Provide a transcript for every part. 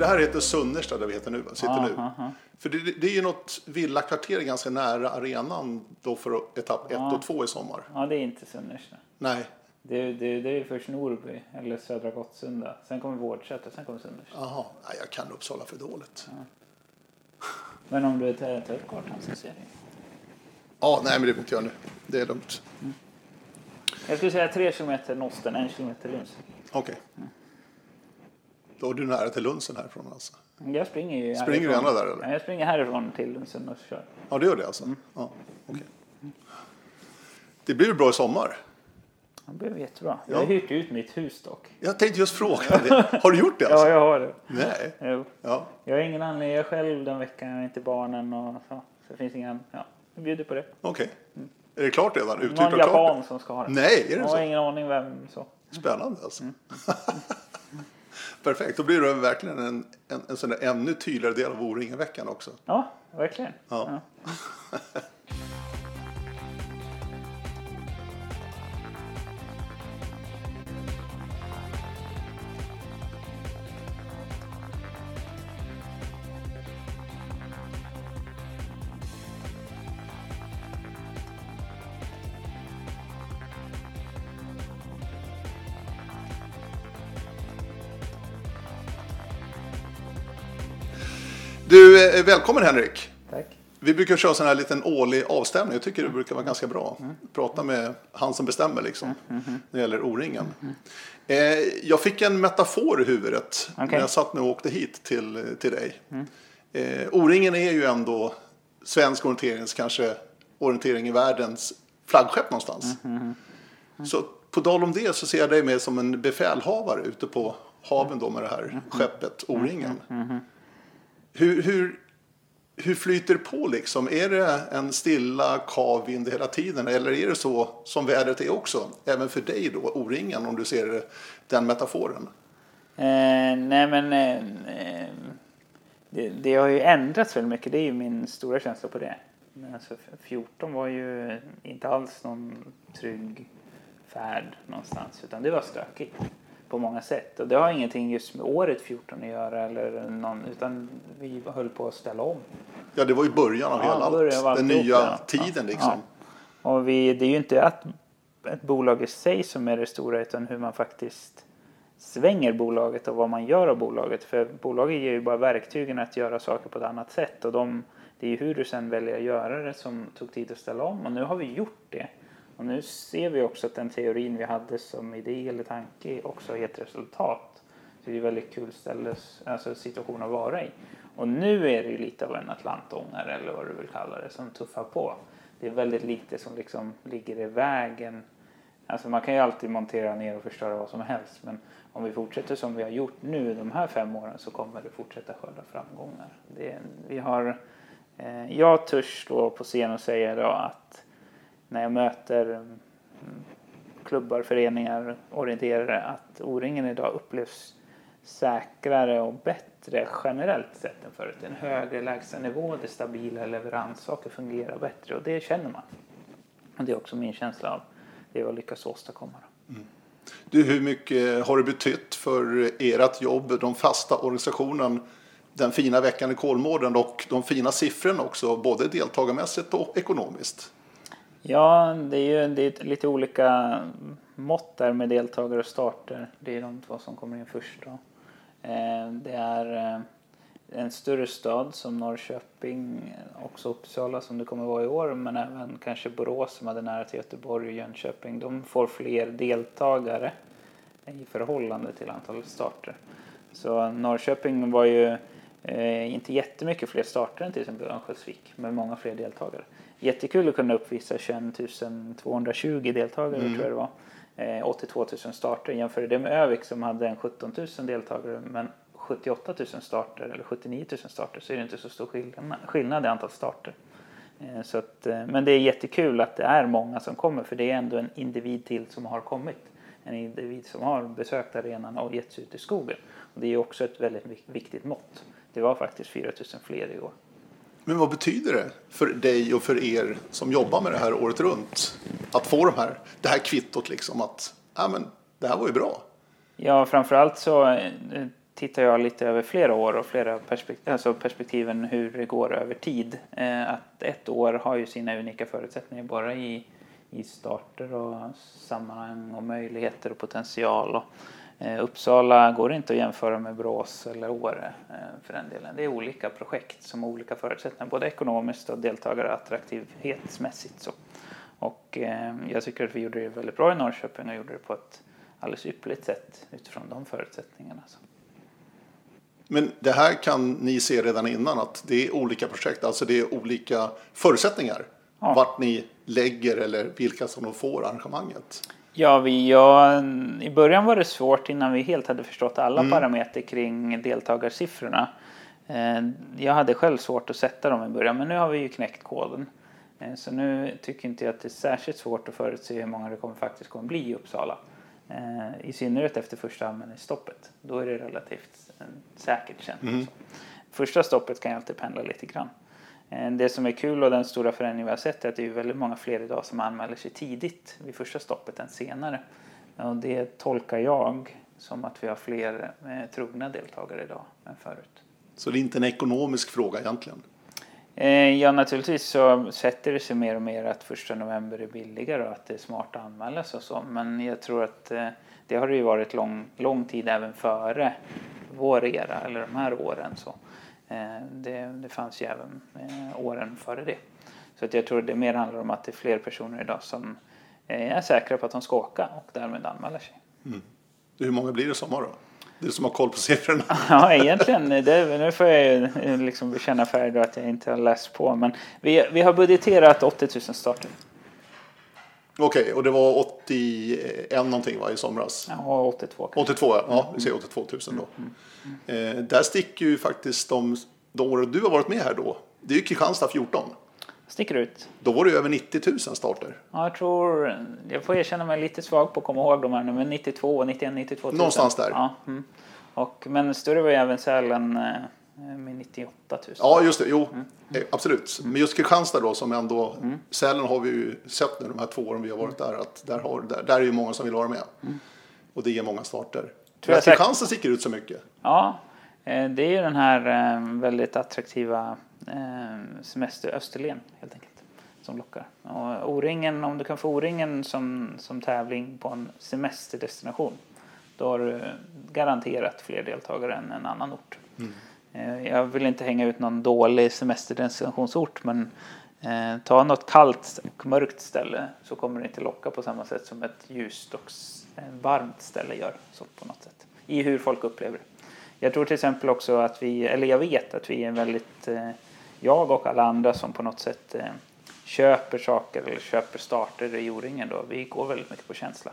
det här heter Sunnersta där vi heter nu, sitter Ja, nu. ja, ja. För det, det är ju något villakvarter ganska nära arenan då för etapp 1 och 2 i sommar. Ja, det är inte Sunnersta. Nej, Det, det, det är först Norby eller Södra Gottsunda. Sen kommer Vårdsäter, sen kommer Sunnersta. jaha, nej, jag kan Uppsala för dåligt. Men om du tar tar upp kartan så ser du. Ja, nej men det behöver inte jag nu. Det är lugnt. Jag skulle säga 3 kilometer Nosten, 1 kilometer Lunds. Okej. Då är du nära till Lunsen härifrån alltså. Jag springer ju Springer du härifrån. gärna där, eller? Ja, jag springer härifrån till Lundsund och kör. Ja, det gör det alltså? Ja, okej. Det blir bra i sommar? Det blev jättebra. Jag Ja. har hyrt ut mitt hus dock. Jag tänkte just fråga det. Har du gjort det alltså? Ja, jag har det. Nej. Jo. Ja. Jag har ingen anledning. Jag är själv den veckan, jag har inte barnen och så. Så det finns ingen, ja. Jag bjuder på det. Okej. Är det klart redan? Uthyrt Någon och klart? japan som ska ha det. Nej, är Jag det har så? ingen aning vem så. Spännande alltså. Perfekt, då blir det verkligen en, en, en sån ännu tydligare del av O-ringen-veckan också. Ja, verkligen. Ja. Du, välkommen Henrik. Tack. Vi brukar köra sån här liten årlig avstämning. Jag tycker det brukar vara ganska bra. Prata med han som bestämmer liksom. När det gäller O-ringen. Eh, jag fick en metafor i huvudet. När Okej. jag satt nu och åkte hit till, till dig. Eh, O-ringen är ju ändå svensk orienterings, kanske orientering i världens flaggskepp någonstans. Så på tal om det så ser jag dig mer som en befälhavare ute på haven då med det här skeppet O-ringen. Hur, hur, hur flyter det på liksom? Är det en stilla kav vind hela tiden? Eller är det så som vädret är också? Även för dig då, O-ringen, om du ser den metaforen. Eh, nej men eh, eh det, det har ju ändrats väldigt mycket. Det är ju min stora känsla på det. Men alltså, 14 var ju inte alls någon trygg färd någonstans. Utan det var stökigt på många sätt. Och det har ingenting just med året 14 att göra. Eller någon, utan vi höll på att ställa om. Ja, det var ju början av Ja, hela början allt. Den nya ja. tiden liksom. ja. Och vi, det är ju inte att ett bolag i sig som är det stora utan hur man faktiskt svänger bolaget och vad man gör av bolaget. För bolaget ger ju bara verktygen att göra saker på ett annat sätt. Och de, det är ju hur du sen väljer att göra det som tog tid att ställa om. Och nu har vi gjort det. Och nu ser vi också att den teorin vi hade som idé eller tanke också har gett resultat. Så det är en väldigt kul ställe, alltså situation att vara i. Och nu är det ju lite av en atlantångare eller vad du vill kalla det som tuffar på. Det är väldigt lite som liksom ligger i vägen. Alltså man kan ju alltid montera ner och förstöra vad som helst men om vi fortsätter som vi har gjort nu de här fem åren så kommer det fortsätta skörda framgångar. Det vi har, eh, jag törs stå på scen och säga då att när jag möter mm, klubbar, föreningar, orienterare att O-ringen idag upplevs säkrare och bättre generellt sett än förut. En högre lägstanivå, det stabila leveranssaker fungerar bättre och det känner man. Och det är också min känsla av det vi har lyckats åstadkomma. Då. Du, hur mycket har det betytt för ert jobb, de fasta organisationen, den fina veckan i Kolmården och de fina siffrorna också, både deltagarmässigt och ekonomiskt? Ja, det är ju det är lite olika mått där med deltagare och starter. Det är de två som kommer in först. Då. Eh, Det är eh, en större stad som Norrköping, också Uppsala som det kommer vara i år, men även kanske Borås som hade nära till Göteborg och Jönköping. De får fler deltagare i förhållande till antalet starter. Så Norrköping var ju eh, inte jättemycket fler starter än till exempel Örnsköldsvik, men många fler deltagare. Jättekul att kunna uppvisa 21 220 deltagare tror jag det var. Eh, 82 000 starter. Jämför det med Övik som hade en 17 000 deltagare men 78 000 starter eller 79 000 starter så är det inte så stor skillnad, skillnad i antal starter. Eh, så att, eh, men det är jättekul att det är många som kommer för det är ändå en individ till som har kommit. En individ som har besökt arenan och gett sig ut i skogen. Och det är också ett väldigt viktigt mått. Det var faktiskt 4 000 fler i år. Men vad betyder det för dig och för er som jobbar med det här året runt? Att få de här, det här kvittot liksom att, ja men det här var ju bra. Ja, framförallt så eh, tittar jag lite över flera år och flera perspektiv, alltså perspektiven hur det går över tid. Eh, att ett år har ju sina unika förutsättningar bara i, i starter och sammanhang och möjligheter och potential. Och, eh, Uppsala går inte att jämföra med Brås eller Åre eh, för den delen. Det är olika projekt som har olika förutsättningar, både ekonomiskt och deltagarattraktivhetsmässigt. Så. Och eh, jag tycker att vi gjorde det väldigt bra i Norrköping och gjorde det på ett alldeles ypperligt sätt utifrån de förutsättningarna. Så. Men det här kan ni se redan innan att det är olika projekt, alltså det är olika förutsättningar. Ja. Vart ni lägger eller vilka som får arrangemanget. Ja, vi, ja, i början var det svårt innan vi helt hade förstått alla mm. parametrar kring deltagarsiffrorna. Eh, jag hade själv svårt att sätta dem i början, men nu har vi ju knäckt koden. Eh, så nu tycker inte jag att det är särskilt svårt att förutse hur många det kommer, faktiskt kommer bli i Uppsala. Eh, I synnerhet efter första användningsstoppet. Då är det relativt säkert känt. Mm. Första stoppet kan ju alltid pendla lite grann. Eh, det som är kul och den stora förändringen vi har sett är att det är väldigt många fler idag som anmäler sig tidigt vid första stoppet än senare. Och det tolkar jag som att vi har fler trogna deltagare idag än förut. Så det är inte en ekonomisk fråga egentligen? Ja, naturligtvis så sätter det sig mer och mer att första november är billigare och att det är smart att anmäla sig och så. Men jag tror att det har det ju varit lång, lång tid även före vår era, eller de här åren. Så det, det fanns ju även åren före det. Så att jag tror det mer handlar om att det är fler personer idag som är säkra på att de ska åka och därmed anmäler sig. Mm. Hur många blir det i sommar då? Du som har koll på siffrorna. ja, egentligen. Det, nu får jag ju liksom bekänna färg att jag inte har läst på. Men vi, vi har budgeterat 80 000 starter. Okej, okay, och det var 81 någonting va, i somras? Ja, 82 kanske. 82 ja, ja vi säger 82 000 då. Mm, mm, eh, där sticker ju faktiskt de, de år du har varit med här då. Det är ju Kristianstad 14. Sticker ut. Då var det över 90 000 starter. Ja, jag tror, jag får erkänna mig lite svag på att komma ihåg de här nu, men 92, 91, 92 000. Någonstans där. Ja, mm. och, men större var ju även Sälen eh, med 98 000. Ja, just det. Jo, mm. Eh, absolut. Mm. Men just Kristianstad då som ändå, mm. Sälen har vi ju sett nu de här två åren vi har varit där, att där, har, där, där är ju många som vill vara med. Mm. Och det ger många starter. Tror jag Kristianstad sticker ut så mycket. Ja, eh, det är ju den här väldigt attraktiva semester Österlen helt enkelt som lockar. Och O-ringen, om du kan få O-ringen som, som tävling på en semesterdestination då har du garanterat fler deltagare än en annan ort. Mm. Eh, jag vill inte hänga ut någon dålig semesterdestinationsort men eh, ta något kallt och mörkt ställe så kommer det inte locka på samma sätt som ett ljust och eh, varmt ställe gör. Så på något sätt. I hur folk upplever det. Jag tror till exempel också att vi, eller jag vet att vi är väldigt, eh, jag och alla andra som på något sätt eh, köper saker eller köper starter i O-ringen då, vi går väldigt mycket på känsla.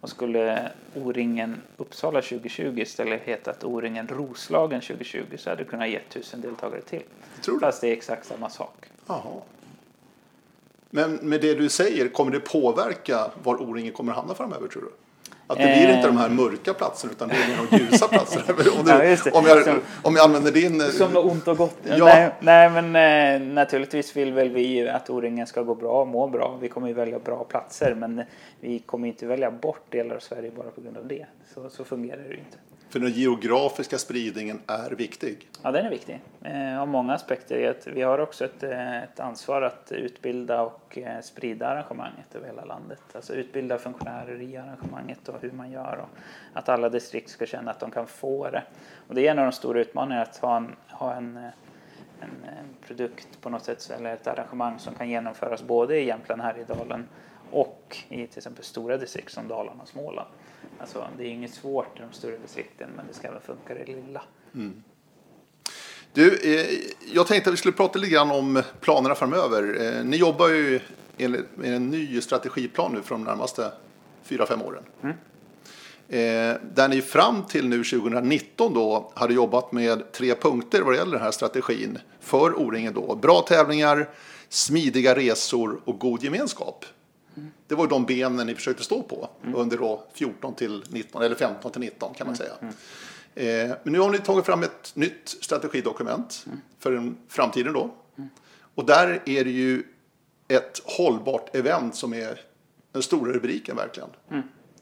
Och skulle O-ringen Uppsala 2020 istället hetat O-ringen Roslagen 2020 så hade det kunnat ge tusen deltagare till. Tror du? Fast det är exakt samma sak. Jaha. Men med det du säger, kommer det påverka var O-ringen kommer hamna framöver tror du? Att det blir inte de här mörka platserna utan det blir de ljusa platserna. om, du, ja, om, jag, om jag använder din... Eh, Som något ont och gott. Ja. Nej, nej men eh, naturligtvis vill väl vi att O-ringen ska gå bra och må bra. Vi kommer ju välja bra platser men vi kommer inte välja bort delar av Sverige bara på grund av det. Så, så fungerar det ju inte. För den geografiska spridningen är viktig. Ja, den är viktig eh, av många aspekter. Vi har också ett, eh, ett ansvar att utbilda och eh, sprida arrangemanget över hela landet. Alltså utbilda funktionärer i arrangemanget och hur man gör och att alla distrikt ska känna att de kan få det. Och det är en av de stora utmaningarna att ha en, ha en, eh, en, en produkt på något sätt eller ett arrangemang som kan genomföras både i Jämtland, Härjedalen och i till exempel stora distrikt som Dalarna och Småland. Alltså, det är inget svårt i de större distrikten men det ska även funka i det lilla. Mm. Du, eh, jag tänkte att vi skulle prata lite grann om planerna framöver. Eh, ni jobbar ju med en ny strategiplan nu för de närmaste fyra fem åren. Mm. Eh, där ni fram till nu 2019 då hade jobbat med tre punkter vad det gäller den här strategin för O-ringen då. Bra tävlingar, smidiga resor och god gemenskap. Det var de benen ni försökte stå på mm. under då 14 till 19 eller 15 till 19 kan man mm. säga. Mm. Eh, men nu har ni tagit fram ett nytt strategidokument mm. för den framtiden då. Mm. Och där är det ju ett hållbart event som är den stora rubriken verkligen.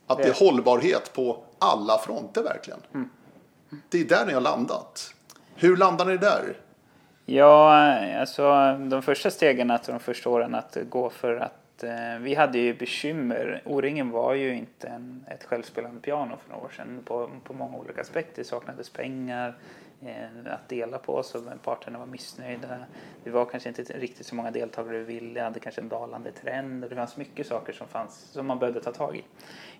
Att det är hållbarhet på alla fronter verkligen. det är där ni har landat. Hur landar ni där? Ja, alltså de första stegen, alltså de första åren att gå för att eh, vi hade ju bekymmer. O-ringen var ju inte en, ett självspelande piano för några år sedan på, på många olika aspekter. Det saknades pengar eh, att dela på så parterna var missnöjda. Det var kanske inte riktigt så många deltagare vi ville, hade kanske en dalande trend. Det fanns mycket saker som, fanns, som man behövde ta tag i.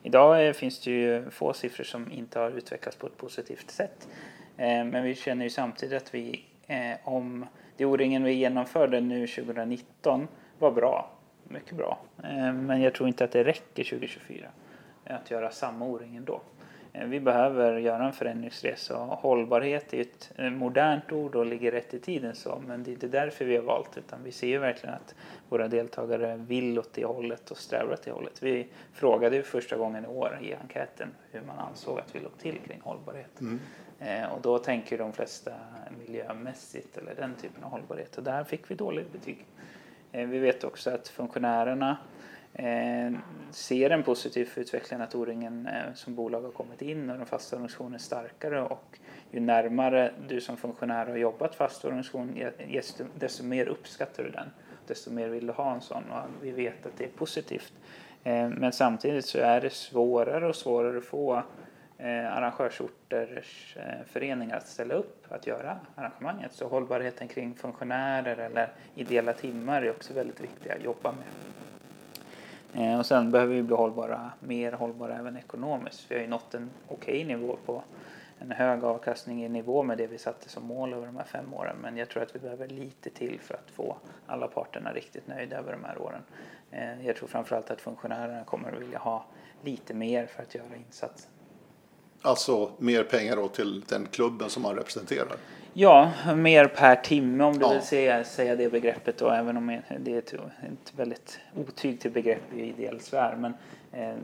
Idag eh, finns det ju få siffror som inte har utvecklats på ett positivt sätt. Eh, men vi känner ju samtidigt att vi eh, om det O-ringen vi genomförde nu 2019 var bra, mycket bra. Eh, men jag tror inte att det räcker 2024 att göra samma O-ringen då. Eh, vi behöver göra en förändringsresa och hållbarhet är ett eh, modernt ord och ligger rätt i tiden så men det är inte därför vi har valt utan vi ser ju verkligen att våra deltagare vill åt det hållet och strävar åt det hållet. Vi frågade ju första gången i år i enkäten hur man ansåg att vi låg till kring hållbarhet. Mm. Eh, och då tänker de flesta miljömässigt eller den typen av hållbarhet och där fick vi dåligt betyg. Eh, vi vet också att funktionärerna eh, ser en positiv utveckling att O-ringen eh, som bolag har kommit in och den fasta organisationen är starkare och ju närmare du som funktionär har jobbat fast organisation desto, mer uppskattar du den. Desto mer vill du ha en sån och vi vet att det är positivt. Men samtidigt så är det svårare och svårare att få eh, arrangörsorters eh, föreningar att ställa upp att göra arrangemanget. Så hållbarheten kring funktionärer eller ideella timmar är också väldigt viktiga att jobba med. Eh, och sen behöver vi bli hållbara, mer hållbara även ekonomiskt. Vi har ju nått en okej okay nivå på en hög avkastning i nivå med det vi satte som mål över de här fem åren. Men jag tror att vi behöver lite till för att få alla parterna riktigt nöjda över de här åren. Eh, jag tror framförallt att funktionärerna kommer att vilja ha lite mer för att göra insatsen. Alltså mer pengar då till den klubben som man representerar? Ja, mer per timme om du ja. vill säga, säga det begreppet då, även om det är ett, ett väldigt otydligt begrepp i ideell sfär. Men eh,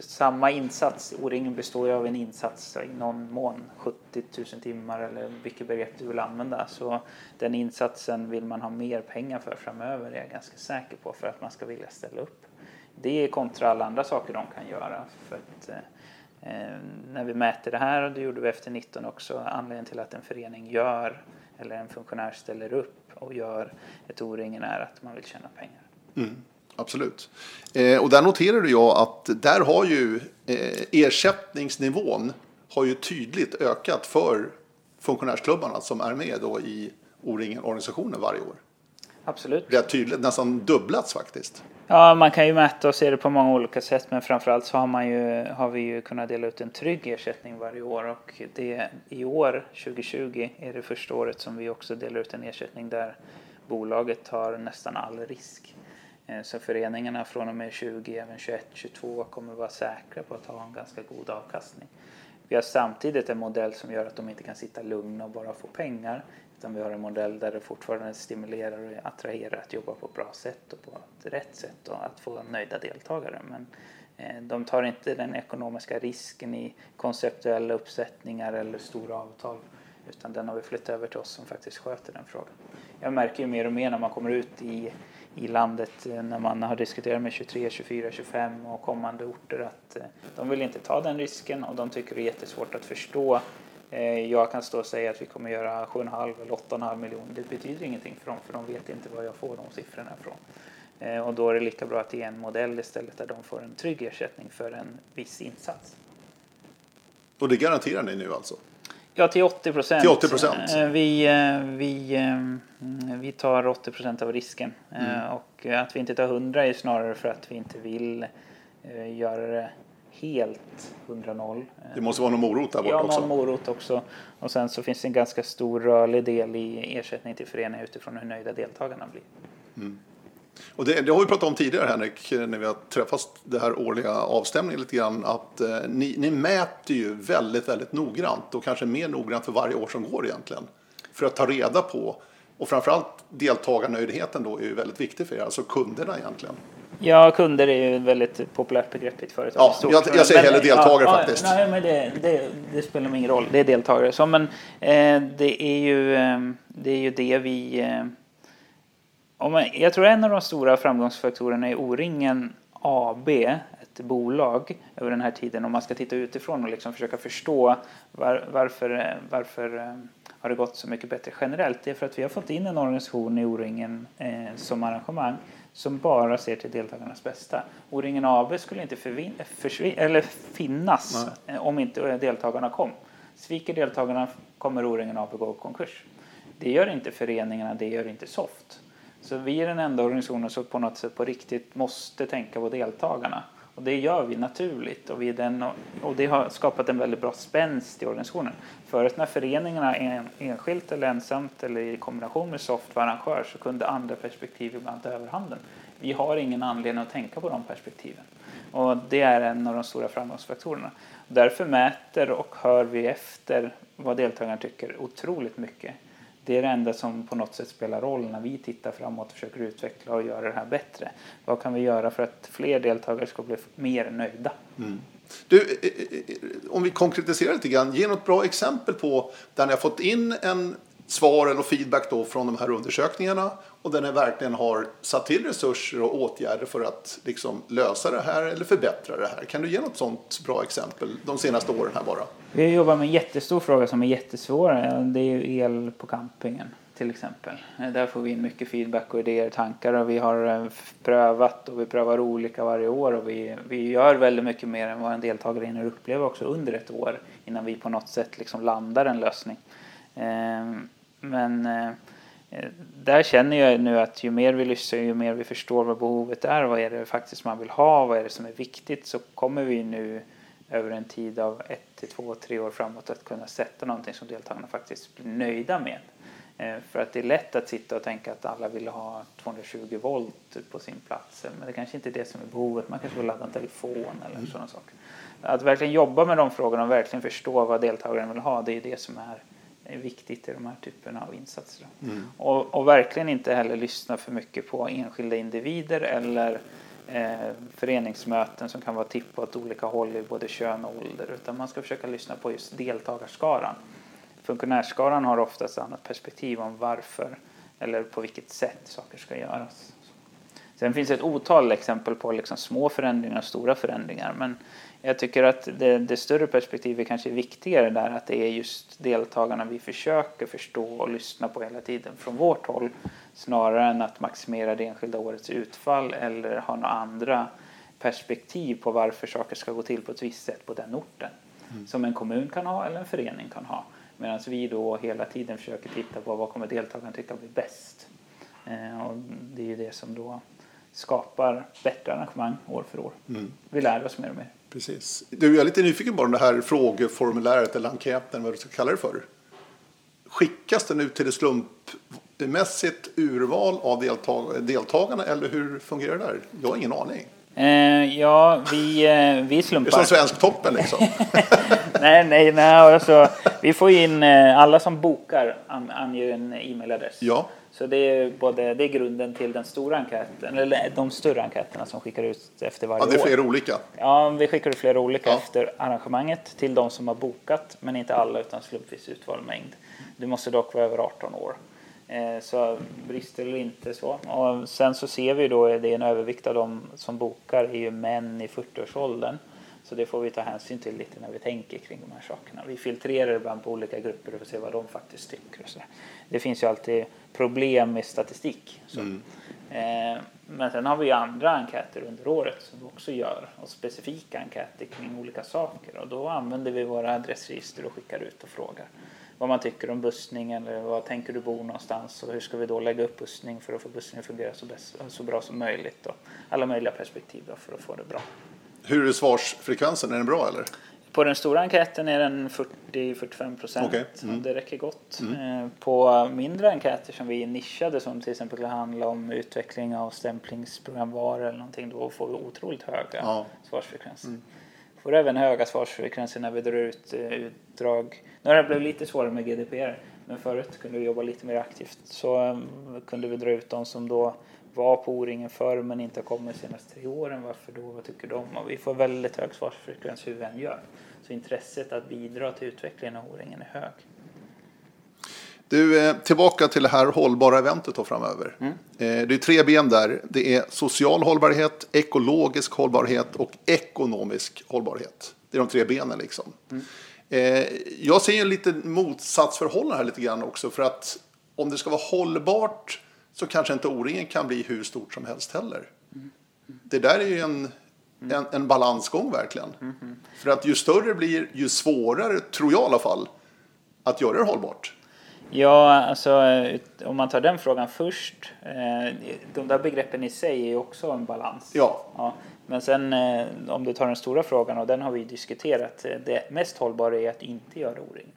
samma insats, O-ringen består ju av en insats i någon mån, 70 000 timmar eller vilket begrepp du vill använda. Så den insatsen vill man ha mer pengar för framöver, är jag ganska säker på, för att man ska vilja ställa upp. Det är kontra alla andra saker de kan göra. För att, Eh, Eh, när vi mäter det här, och det gjorde vi efter 19 också, anledningen till att en förening gör eller en funktionär ställer upp och gör ett O-ringen är att man vill tjäna pengar. Mm, absolut. Eh, och där noterade jag att där har ju eh, ersättningsnivån har ju tydligt ökat för funktionärsklubbarna som är med då i O-ringen-organisationen varje år. Absolut. Rätt tydligt, nästan dubblats faktiskt. Ja, man kan ju mäta och se det på många olika sätt men framförallt så har, man ju, har vi ju kunnat dela ut en trygg ersättning varje år och det, i år, 2020, är det första året som vi också delar ut en ersättning där bolaget tar nästan all risk. Eh, så föreningarna från och med 20, även 21, 22 kommer vara säkra på att ha en ganska god avkastning. Vi har samtidigt en modell som gör att de inte kan sitta lugna och bara få pengar utan vi har en modell där det fortfarande stimulerar och attraherar att jobba på ett bra sätt och på ett rätt sätt och att få nöjda deltagare. Men eh, de tar inte den ekonomiska risken i konceptuella uppsättningar eller stora avtal utan den har vi flyttat över till oss som faktiskt sköter den frågan. Jag märker ju mer och mer när man kommer ut i, i landet eh, när man har diskuterat med 23, 24, 25 och kommande orter att eh, de vill inte ta den risken och de tycker det är jättesvårt att förstå jag kan stå och säga att vi kommer göra 7,5 eller 8,5 miljoner. Det betyder ingenting för dem för de vet inte var jag får de siffrorna ifrån. Eh, och då är det lika bra att ge en modell istället där de får en trygg ersättning för en viss insats. Och det garanterar ni nu alltså? Ja, till 80 procent. Till 80 procent? Eh, vi, vi, vi tar 80 procent av risken. Mm. Och att vi inte tar 100 är snarare för att vi inte vill göra det helt 100-0. Det måste vara någon morot där borta ja, också? Ja, någon morot också. Och sen så finns det en ganska stor rörlig del i ersättning till föreningen utifrån hur nöjda deltagarna blir. Mm. Och det, det, har vi pratat om tidigare Henrik, när vi har träffats det här årliga avstämningen lite grann, att eh, ni, ni, mäter ju väldigt, väldigt noggrant och kanske mer noggrant för varje år som går egentligen. För att ta reda på, och framförallt deltagarnöjdheten då är ju väldigt viktig för er, alltså kunderna egentligen. Ja, kunder är ju ett väldigt populärt begrepp i ett företag. Ja, jag, jag säger hellre deltagare ja, faktiskt. nej, men det, det, det, spelar ingen roll. Det är deltagare. Så, men eh, det, är ju, eh, det är ju det vi... Eh, om man, jag tror en av de stora framgångsfaktorerna i O-ringen AB, ett bolag, över den här tiden om man ska titta utifrån och liksom försöka förstå var, varför, varför eh, har det gått så mycket bättre generellt. Det är för att vi har fått in en organisation i O-ringen eh, som arrangemang som bara ser till deltagarnas bästa. O-ringen AB skulle inte eller finnas Nej. Eh, om inte deltagarna kom. Sviker deltagarna kommer O-ringen AB gå i konkurs. Det gör inte föreningarna, det gör inte SOFT. Så vi är den enda organisationen som på något sätt på riktigt måste tänka på deltagarna. Och det gör vi naturligt och, vi den, och det har skapat en väldigt bra spänst i organisationen. Förut när föreningarna en, enskilt eller ensamt eller i kombination med SOFT var arrangör så kunde andra perspektiv ibland ta överhanden. Vi har ingen anledning att tänka på de perspektiven. Och det är en av de stora framgångsfaktorerna. Därför mäter och hör vi efter vad deltagarna tycker otroligt mycket det är det enda som på något sätt spelar roll när vi tittar framåt och försöker utveckla och göra det här bättre. Vad kan vi göra för att fler deltagare ska bli mer nöjda? Mm. Du, eh, eh, eh, om vi konkretiserar lite grann, ge något bra exempel på där ni har fått in en svaren och feedback då från de här undersökningarna och där ni verkligen har satt till resurser och åtgärder för att liksom lösa det här eller förbättra det här. Kan du ge något sånt bra exempel de senaste åren här bara? Vi har jobbat med en jättestor fråga som är jättesvår. Det är ju el på campingen till exempel. Där får vi in mycket feedback och idéer och tankar och vi har eh, prövat och vi prövar olika varje år och vi, vi gör väldigt mycket mer än vad en deltagare hinner uppleva också under ett år innan vi på något sätt liksom landar en lösning. Ehm, men eh, där känner jag nu att ju mer vi lyssnar, ju mer vi förstår vad behovet är, vad är det faktiskt man vill ha, vad är det som är viktigt, så kommer vi nu över en tid av ett till två, tre år framåt att kunna sätta någonting som deltagarna faktiskt blir nöjda med. Eh, för att det är lätt att sitta och tänka att alla vill ha 220 volt på sin plats, men det kanske inte är det som är behovet. Man kanske vill ladda en telefon eller mm. sådana saker. Att verkligen jobba med de frågorna och verkligen förstå vad deltagaren vill ha, det är det som är är viktigt i de här typerna av insatser. Mm. Och, och, verkligen inte heller lyssna för mycket på enskilda individer eller eh, föreningsmöten som kan vara tippa åt olika håll i både kön och ålder utan man ska försöka lyssna på just deltagarskaran. Funktionärsskaran har oftast ett annat perspektiv om varför eller på vilket sätt saker ska göras. Sen finns det ett otal exempel på liksom små förändringar och stora förändringar men jag tycker att det, det, större perspektivet kanske är viktigare där att det är just deltagarna vi försöker förstå och lyssna på hela tiden från vårt håll snarare än att maximera det enskilda årets utfall eller ha några andra perspektiv på varför saker ska gå till på ett visst sätt på den orten. Mm. Som en kommun kan ha eller en förening kan ha. Medan vi då hela tiden försöker titta på vad kommer deltagarna tycka blir bäst. Eh, och det är ju det som då skapar bättre arrangemang år för år. Mm. Vi lär oss mer och mer. Precis. Du, jag är lite nyfiken på det här frågeformuläret eller enkäten, vad du ska kalla det för. Skickas den ut till ett slumpmässigt urval av deltag deltagarna eller hur fungerar det där? Jag har ingen aning. Eh, ja, vi, eh, vi slumpar. Det är som Svensktoppen liksom. nej, nej, nej. Alltså, vi får in eh, alla som bokar anger en e-mailadress. Ja. Så det är, både, det är grunden till den stora enkäten, eller de större enkäterna som skickar ut efter varje år. Ja, det är flera år. olika? Ja, vi skickar ut flera olika ja. efter arrangemanget till de som har bokat, men inte alla utan slumpvis utvald mängd. Du måste dock vara över 18 år. Eh, så brister eller inte så. Och sen så ser vi då, det är en övervikt av de som bokar är ju män i 40-årsåldern. Så det får vi ta hänsyn till lite när vi tänker kring de här sakerna. Vi filtrerar ibland på olika grupper och ser vad de faktiskt tycker. Så det finns ju alltid problem med statistik. Mm. Eh, men sen har vi andra enkäter under året som vi också gör och specifika enkäter kring olika saker och då använder vi våra adressregister och skickar ut och frågar vad man tycker om bussning eller vad tänker du bo någonstans och hur ska vi då lägga upp bussning för att få bussningen att fungera så, bäst, så bra som möjligt och alla möjliga perspektiv för att få det bra. Hur är svarsfrekvensen? Är den bra eller? På den stora enkäten är den 40-45 procent. Okay. Mm. Det räcker gott. Mm. Eh, på mindre enkäter som vi nischade som till exempel kan handla om utveckling av stämplingsprogramvaror eller någonting då får vi otroligt höga ja. svarsfrekvenser. Mm. Får även höga svarsfrekvenser när vi drar ut eh, utdrag. Nu har det blivit lite svårare med GDPR men förut kunde vi jobba lite mer aktivt. Så um, kunde vi dra ut de som då var på O-ringen förr men inte har kommit de senaste tre åren. Varför då? Vad tycker de? Och vi får väldigt hög svarsfrekvens hur vi än gör. Så intresset att bidra till utvecklingen av O-ringen är hög. Du, eh, tillbaka till det här hållbara eventet då framöver. Mm. Eh, det är tre ben där. Det är social hållbarhet, ekologisk hållbarhet och ekonomisk hållbarhet. Det är de tre benen liksom. Mm. Eh, jag ser en liten motsatsförhållande här lite grann också. För att om det ska vara hållbart så kanske inte O-ringen kan bli hur stort som helst heller. Mm. Det där är ju en, en, en balansgång verkligen. Mm. För att ju större det blir, ju svårare, tror jag i alla fall, att göra det hållbart. Ja, alltså om man tar den frågan först. Eh, de där begreppen i sig är ju också en balans. Ja. ja. Men sen eh, om du tar den stora frågan och den har vi diskuterat. Eh, det mest hållbara är att inte göra o-ring.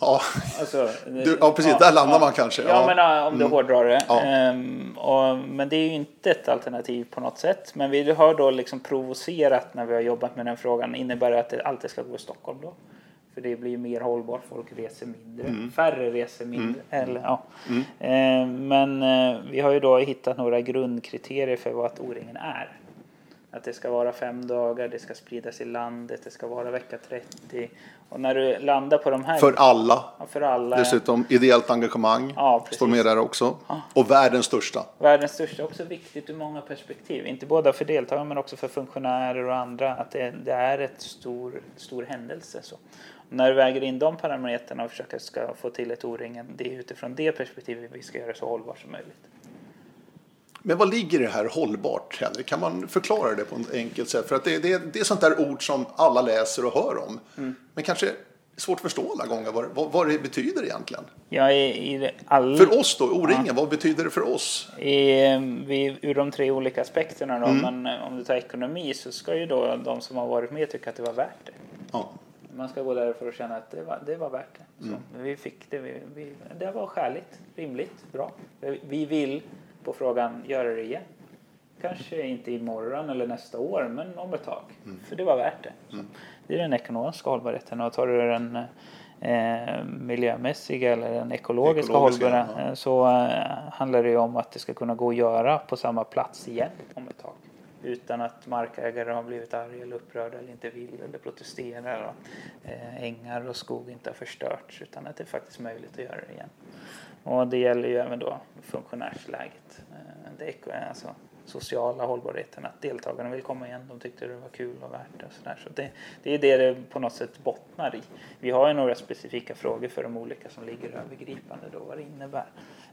Ja. Alltså, du, ja, precis. Ja, där landar ja, man kanske. Ja, men om du mm. hårdrar det. Ja. Ehm, och, men det är ju inte ett alternativ på något sätt. Men vi har då liksom provocerat när vi har jobbat med den frågan. Innebär det att det alltid ska gå i Stockholm då? För det blir mer hållbart. Folk reser mindre. Mm. Färre reser mindre. Mm. Eller, ja. Mm. Ehm, men eh, vi har ju då hittat några grundkriterier för vad O-ringen är. Att det ska vara fem dagar, det ska spridas i landet, det ska vara vecka 30. Och när du landar på de här... För alla. Ja, för alla. Dessutom ideellt engagemang. Ja, står med där också. Ja. Och världens största. Världens största, också viktigt ur många perspektiv. Inte bara för deltagare men också för funktionärer och andra. Att det, det är ett stor, stor händelse. Så. Och när du väger in de parametrarna och försöker ska få till ett O-ringen, det är utifrån det perspektivet vi ska göra det så hållbart som möjligt. Men vad ligger i det här hållbart, Henrik? Kan man förklara det på ett enkelt sätt? För att det, det, det är sånt där ord som alla läser och hör om. Mm. Men kanske svårt att förstå alla gånger vad, vad, vad det betyder egentligen. Ja, i, i all... För oss då, O-ringen, ja. vad betyder det för oss? I, vi, ur de tre olika aspekterna då, mm. men eh, om du tar ekonomi så ska ju då de som har varit med tycka att det var värt det. Ja. Man ska gå där för att känna att det var, det var värt det. Mm. vi fick det, vi, vi, det var skäligt, rimligt, bra. Vi vill på frågan göra det igen. Kanske inte imorgon eller nästa år, men om ett tag. Mm. För det var värt det. Mm. Det är den ekonomiska hållbarheten. Och tar du den eh, miljömässiga eller den ekologiska, ekologiska hållbarheten ja. så eh, handlar det ju om att det ska kunna gå att göra på samma plats igen om ett tag. Utan att markägare har blivit arga eller upprörda eller inte vill eller protesterar. Och, eh, ängar och skog inte har förstörts utan att det är faktiskt möjligt att göra det igen. Och det gäller ju även då funktionärsläget. Eh, det alltså sociala hållbarheten, att deltagarna vill komma igen, de tyckte det var kul och värt det. Och så där. så det, det är det det på något sätt bottnar i. Vi har ju några specifika frågor för de olika som ligger övergripande då, vad det innebär.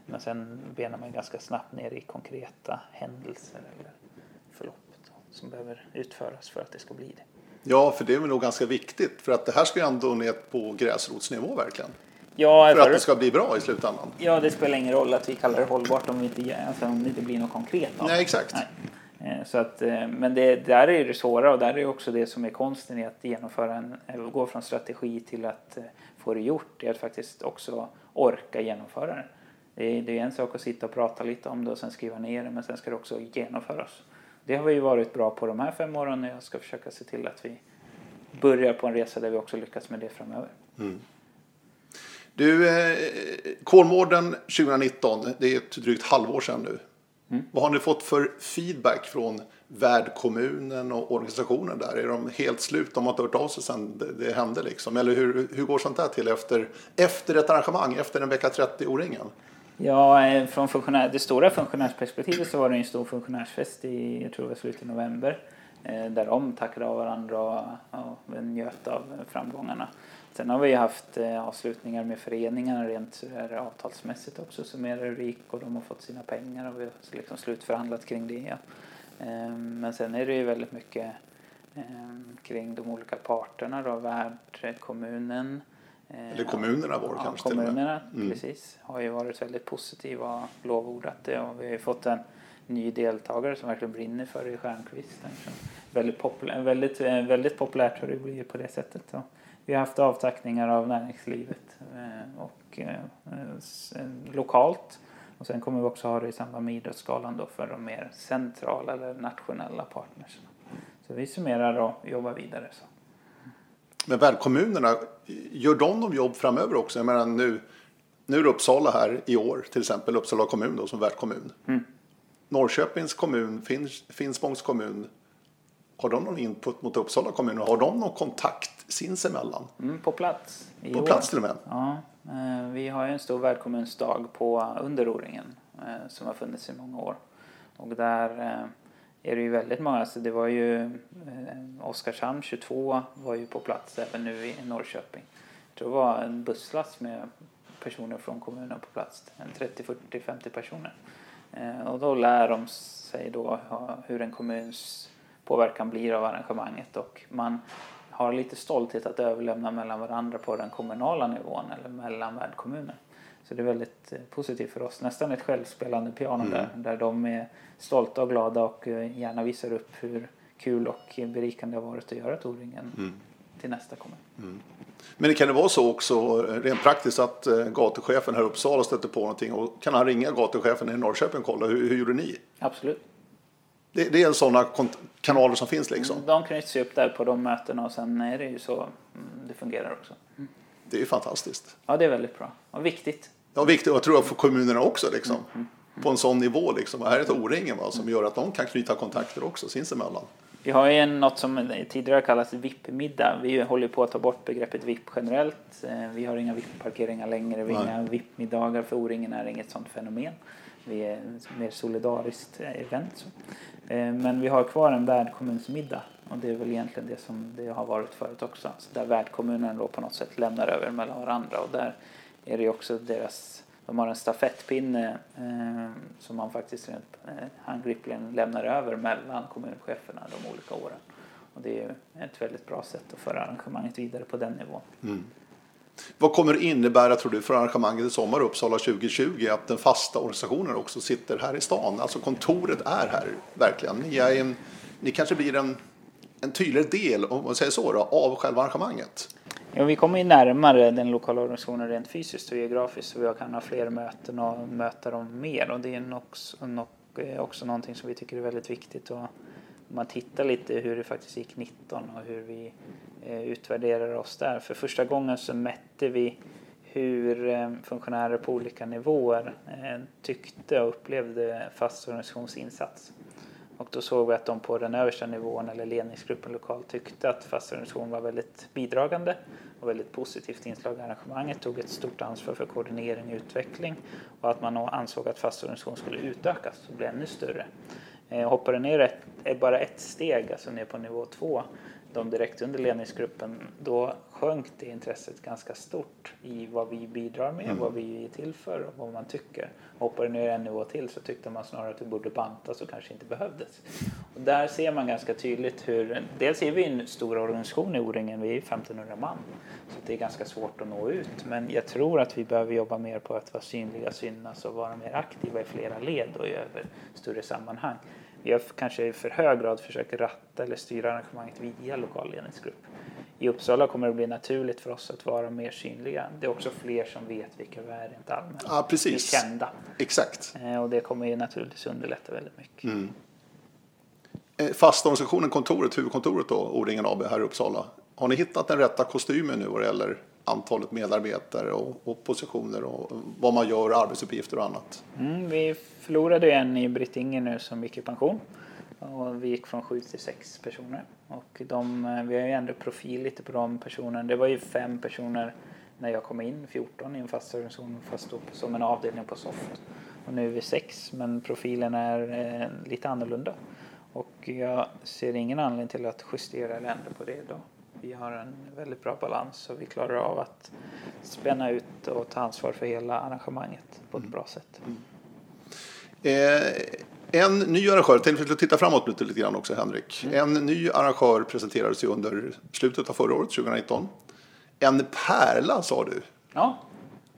Men sen benar man ganska snabbt ner i konkreta händelser eller förlopp som behöver utföras för att det ska bli det. Ja, för det är väl nog ganska viktigt, för att det här ska ju ändå ner på gräsrotsnivå verkligen. Ja, för att det ska bli bra i slutändan. Ja, det spelar ingen roll att vi kallar det hållbart om, vi inte, alltså, om det inte blir något konkret av Nej, exakt. Nej. Eh, så att, eh, men det, där är det svåra och där är också det som är konsten i att genomföra en, gå från strategi till att eh, få det gjort. Det är att faktiskt också orka genomföra det. Det är, det är en sak att sitta och prata lite om det och sen skriva ner det men sen ska det också genomföras. Det har vi varit bra på de här fem åren och jag ska försöka se till att vi börjar på en resa där vi också lyckas med det framöver. Mm. Du, eh, Kolmården 2019, det är ett drygt halvår sedan nu. Mm. Vad har ni fått för feedback från värdkommunen och organisationen där? Är de helt slut? De har inte hört av sig sedan det, det hände liksom? Eller hur, hur går sånt där till efter, efter ett arrangemang, efter en vecka 30 O-ringen? Ja, eh, från funktionär, det stora funktionärsperspektivet så var det en stor funktionärsfest i, jag tror det var slutet av november. Eh, där de tackade av varandra och, och njöt av framgångarna. Sen har vi haft eh, avslutningar med föreningarna rent avtalsmässigt också som är rik och de har fått sina pengar och vi har liksom slutförhandlat kring det. Men sen är det ju väldigt mycket kring de olika parterna då, värdkommunen. kommunen, eller kommunerna var det ja, kanske kommunerna, mm. precis. Har ju varit väldigt positiva och lovordat det och vi har ju fått en ny deltagare som verkligen brinner för det i Stjernquist. Väldigt, populär, väldigt, eh, väldigt populärt har det blivit på det sättet. Så vi har haft avtackningar av näringslivet eh, och eh, lokalt. Och sen kommer vi också ha det i samband med Idrottsgalan då för de mer centrala eller nationella partners. Så vi summerar och jobbar vidare. Så. Men värdkommunerna, gör de någon jobb framöver också? Jag menar nu, nu är det Uppsala här i år, till exempel Uppsala kommun då, som värdkommun. Mm. Norrköpings kommun, Finspångs kommun, har de någon input mot Uppsala kommun? Har de någon kontakt sinsemellan. Mm, på plats. På år. plats till och med? Ja. Eh, vi har ju en stor värdkommunsdag på under O-ringen eh, som har funnits i många år. Och där eh, är det ju väldigt många. Så det var ju eh, Oskarshamn 22 var ju på plats även nu i Norrköping. Det var en busslast med personer från kommunen på plats. 30, 40, 50 personer. Eh, och då lär de sig då hur en kommuns påverkan blir av arrangemanget och man har lite stolthet att överlämna mellan varandra på den kommunala nivån eller mellan värdkommuner. Så det är väldigt eh, positivt för oss. Nästan ett självspelande piano mm. där, där de är stolta och glada och eh, gärna visar upp hur kul och berikande det har varit att göra Toringen mm. till nästa kommun. Mm. Men kan det vara så också rent praktiskt att eh, gatuchefen här i Uppsala stöter på någonting och kan han ringa gatuchefen i Norrköping och kolla hur, hur gjorde ni? Absolut. Det, det är sådana kanaler som finns liksom. De knyts ju upp där på de mötena och sen är det ju så mm, det fungerar också. Det är ju fantastiskt. Ja, det är väldigt bra och viktigt. Ja, viktigt och jag tror för kommunerna också liksom. Mm. mm. På en sån nivå liksom. Och här är ett O-ringen som gör att de kan knyta kontakter också sinsemellan. Vi har ju något som tidigare kallats VIP-middag. Vi håller på att ta bort begreppet VIP generellt. Eh, vi har inga VIP-parkeringar längre. Vi har inga VIP-middagar för O-ringen är inget sånt fenomen. Vi är ett mer solidariskt eh, event. Eh, men vi har kvar en värdkommunsmiddag och det är väl egentligen det som det har varit förut också. Så där värdkommunen då på något sätt lämnar över mellan varandra och där är det också deras, de har en stafettpinne eh, som man faktiskt eh, handgripligen lämnar över mellan kommuncheferna de olika åren. Och det är ett väldigt bra sätt att föra arrangemanget vidare på den nivån. Mm. Vad kommer det innebära tror du för arrangemanget i sommar Uppsala 2020 att den fasta organisationen också sitter här i stan? Alltså kontoret är här verkligen. Ni, är en, ni kanske blir en, en tydligare del om man säger så, då, av själva arrangemanget. Ja, vi kommer ju närmare den lokala organisationen rent fysiskt och geografiskt så vi kan ha fler möten och möta dem mer och det är också, eh, också någonting som vi tycker är väldigt viktigt. Och om man tittar lite hur det faktiskt gick 19 och hur vi eh, utvärderar oss där. För första gången så mätte vi hur eh, funktionärer på olika nivåer tyckte och upplevde fast organisationsinsats. Och då såg vi att de på den översta nivån eller ledningsgruppen lokalt tyckte att fast organisation var väldigt bidragande och väldigt positivt inslag i arrangemanget, tog ett stort ansvar för koordinering och utveckling och att man ansåg att fast organisation skulle utökas och bli ännu större. Eh, Hoppade ner ett, bara ett steg, alltså ner på nivå två, de direkt under ledningsgruppen, då sjönk det intresset ganska stort i vad vi bidrar med, mm. vad vi är till för och vad man tycker. Hoppar det ner en nivå till så tyckte man snarare att det borde bantas och kanske inte behövdes. Och där ser man ganska tydligt hur, dels är vi en stor organisation i O-ringen, vi är 1500 man, så det är ganska svårt att nå ut. Men jag tror att vi behöver jobba mer på att vara synliga, synas och vara mer aktiva i flera led och i över större sammanhang har kanske i för hög grad försökt ratta eller styra arrangemanget via lokalledningsgrupp. I Uppsala kommer det bli naturligt för oss att vara mer synliga. Det är också fler som vet vilka vi är rent allmänt. Ja, precis. Vi är kända. Exakt. Eh, och det kommer ju naturligtvis underlätta väldigt mycket. Mm. Eh, fasta organisationen, kontoret, huvudkontoret då, O-ringen AB här i Uppsala. Har ni hittat den rätta kostymen nu vad det gäller antalet medarbetare och, och, positioner och vad man gör, arbetsuppgifter och annat. Mm, vi förlorade en i Britt Inger nu som gick i pension. Och vi gick från sju till sex personer. Och de, eh, vi har ju ändrat profil lite på de personerna. Det var ju fem personer när jag kom in, 14 i en fast organisation, fast då som en avdelning på Soft. Och nu är vi sex, men profilen är eh, lite annorlunda. Och jag ser ingen anledning till att justera eller ändra på det idag vi har en väldigt bra balans så vi klarar av att spänna ut och ta ansvar för hela arrangemanget på ett mm. bra sätt. Mm. Eh, en ny arrangör, jag tänkte titta framåt lite, lite grann också Henrik. Mm. En ny arrangör presenterades ju under slutet av förra året, 2019. En pärla sa du. Ja.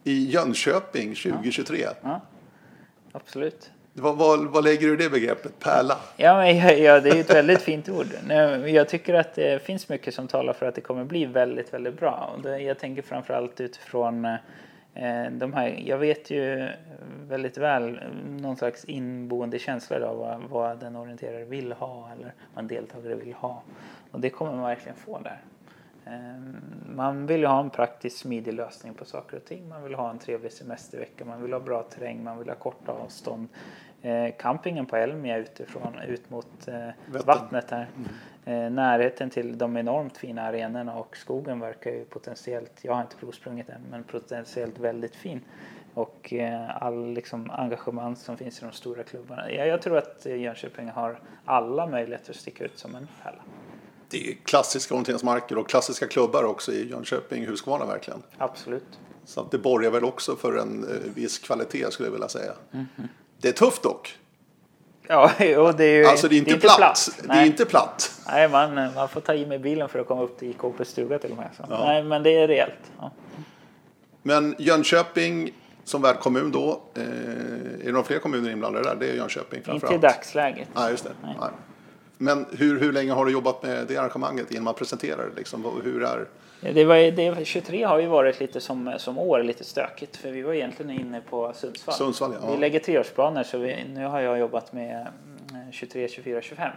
I Jönköping 2023. Ja. ja. Absolut. Vad, vad, vad, lägger du i det begreppet? Pärla? Ja, ja, det är ett väldigt fint ord. Jag tycker att det finns mycket som talar för att det kommer bli väldigt, väldigt bra. Jag tänker framförallt utifrån eh, de här, jag vet ju väldigt väl någon slags inboende känsla av vad, vad den orienterare vill ha eller vad en deltagare vill ha. Och det kommer man verkligen få där. Ehm, man vill ju ha en praktisk smidig lösning på saker och ting. Man vill ha en trevlig semestervecka, man vill ha bra terräng, man vill ha korta avstånd. Eh, campingen på Elmia utifrån, ut mot eh, vattnet här. Eh, närheten till de enormt fina arenorna och skogen verkar ju potentiellt, jag har inte provsprungit än, men potentiellt väldigt fin. Och eh, all liksom, engagemang som finns i de stora klubbarna. Ja, jag tror att eh, Jönköping har alla möjligheter att sticka ut som en pärla. Det är klassiska orienteringsmarker och klassiska klubbar också i Jönköping, Husqvarna verkligen. Absolut. Så att det borgar väl också för en eh, viss kvalitet skulle jag vilja säga. Mm -hmm. Det är tufft dock. Ja, och det är ju alltså det är inte, det är inte platt. platt. Det är inte platt. Nej, man, man får ta i med bilen för att komma upp till IKP stuga till och med. Så. Ja. Nej, men det är rejält. Ja. Men Jönköping som värdkommun då, eh, är det några fler kommuner inblandade där? Det är Jönköping framförallt. Inte i dagsläget. Nej, just det. Nej. Nej. Men hur, hur länge har du jobbat med det arrangemanget innan man presenterar det? Liksom? Hur är... Det var, det, 23 har ju varit lite som, som år, lite stökigt. För vi var egentligen inne på Sundsvall. Sundsvall ja. Vi lägger treårsplaner så vi, nu har jag jobbat med 23, 24, 25.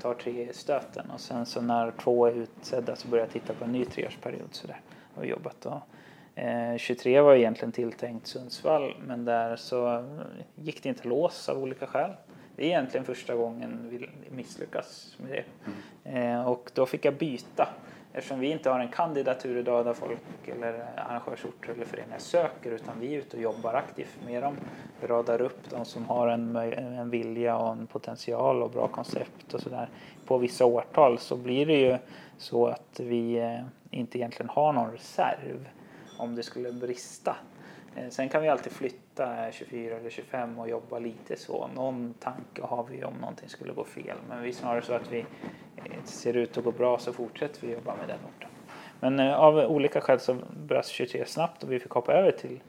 Tar tre stöten och sen så när två är utsedda så börjar jag titta på en ny treårsperiod. Så där har jobbat. Och, eh, 23 var egentligen tilltänkt Sundsvall men där så gick det inte lås av olika skäl. Det är egentligen första gången vi misslyckas med det. Mm. Eh, och då fick jag byta. Eftersom vi inte har en kandidatur idag där folk eller arrangörsorter eller föreningar söker utan vi är ute och jobbar aktivt med dem. Vi radar upp de som har en, en vilja och en potential och bra koncept och sådär. På vissa årtal så blir det ju så att vi eh, inte egentligen har någon reserv om det skulle brista. Eh, sen kan vi alltid flytta 24 eller 25 och jobba lite så. Någon tanke har vi om någonting skulle gå fel. Men vi är snarare så att vi eh, ser ut att gå bra så fortsätter vi jobba med den orten. Men eh, av olika skäl så brast 23 snabbt och vi fick hoppa över till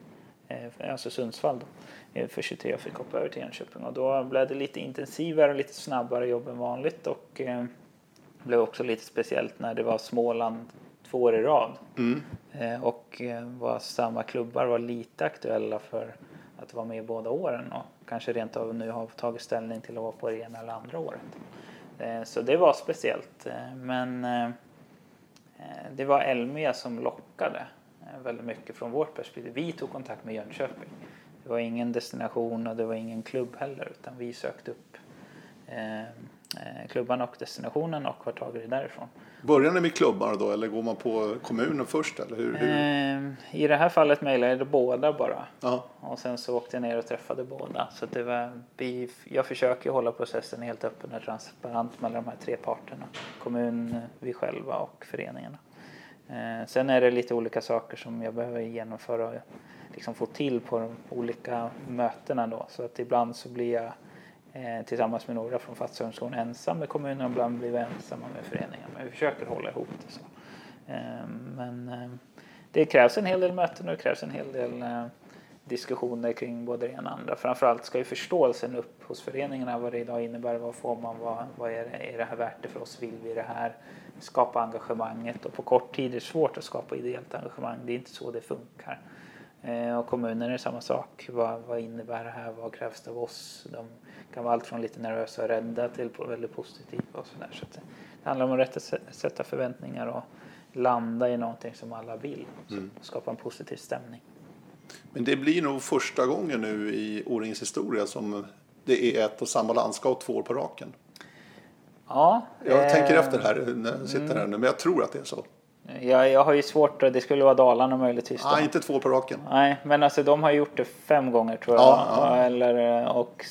alltså Sundsvall då, för 23 och fick hoppa över till Enköping. Och då blev det lite intensivare och lite snabbare jobb än vanligt och det blev också lite speciellt när det var Småland två år i rad. Mm. Eh, och eh, var samma klubbar var lite aktuella för att vara med båda åren och kanske rent av nu har tagit ställning till att vara på det ena eller andra året. Eh, så det var speciellt. Men det var Elmia som lockade väldigt mycket från vårt perspektiv. Vi tog kontakt med Jönköping. Det var ingen destination och det var ingen klubb heller utan vi sökte upp klubban och destinationen och har tagit det därifrån. Börjar ni med klubbar då eller går man på kommunen först? Eller hur, hur? Ehm, I det här fallet mejlade jag båda bara. Aha. Och sen så åkte jag ner och träffade båda. Så det var, jag försöker hålla processen helt öppen och transparent mellan de här tre parterna. Kommun, vi själva och föreningarna. Ehm, sen är det lite olika saker som jag behöver genomföra och liksom få till på de olika mötena då. Så att ibland så blir jag eh, tillsammans med några från fattigdomsskolan ensam med kommunen och ibland blir vi ensamma med föreningen. Men vi försöker hålla ihop det så. Eh, men eh, det krävs en hel del möten och det krävs en hel del eh, diskussioner kring både det ena och det andra. Framförallt ska ju förståelsen upp hos föreningarna vad det idag innebär. Vad får man? Vad, vad är, det, är det här värt det för oss? Vill vi det här? Skapa engagemanget och på kort tid är det svårt att skapa ideellt engagemang. Det är inte så det funkar. Eh, och kommunen är samma sak. Vad, vad innebär det här? Vad krävs det av oss? De kan vara allt från lite nervösa och rädda till väldigt positiva och sådär. Så det handlar om att sätta förväntningar och landa i någonting som alla vill. Mm. Skapa en positiv stämning. Men det blir nog första gången nu i O-Rings historia som det är ett och samma landskap två år på raken. Ja. Jag eh, tänker efter här när jag sitter mm. här nu, men jag tror att det är så. Jag, jag har ju svårt, det skulle vara Dalarna möjligtvis. Nej, inte två på raken. Nej, men alltså de har gjort det fem gånger tror jag. Ja, ja. Eller, och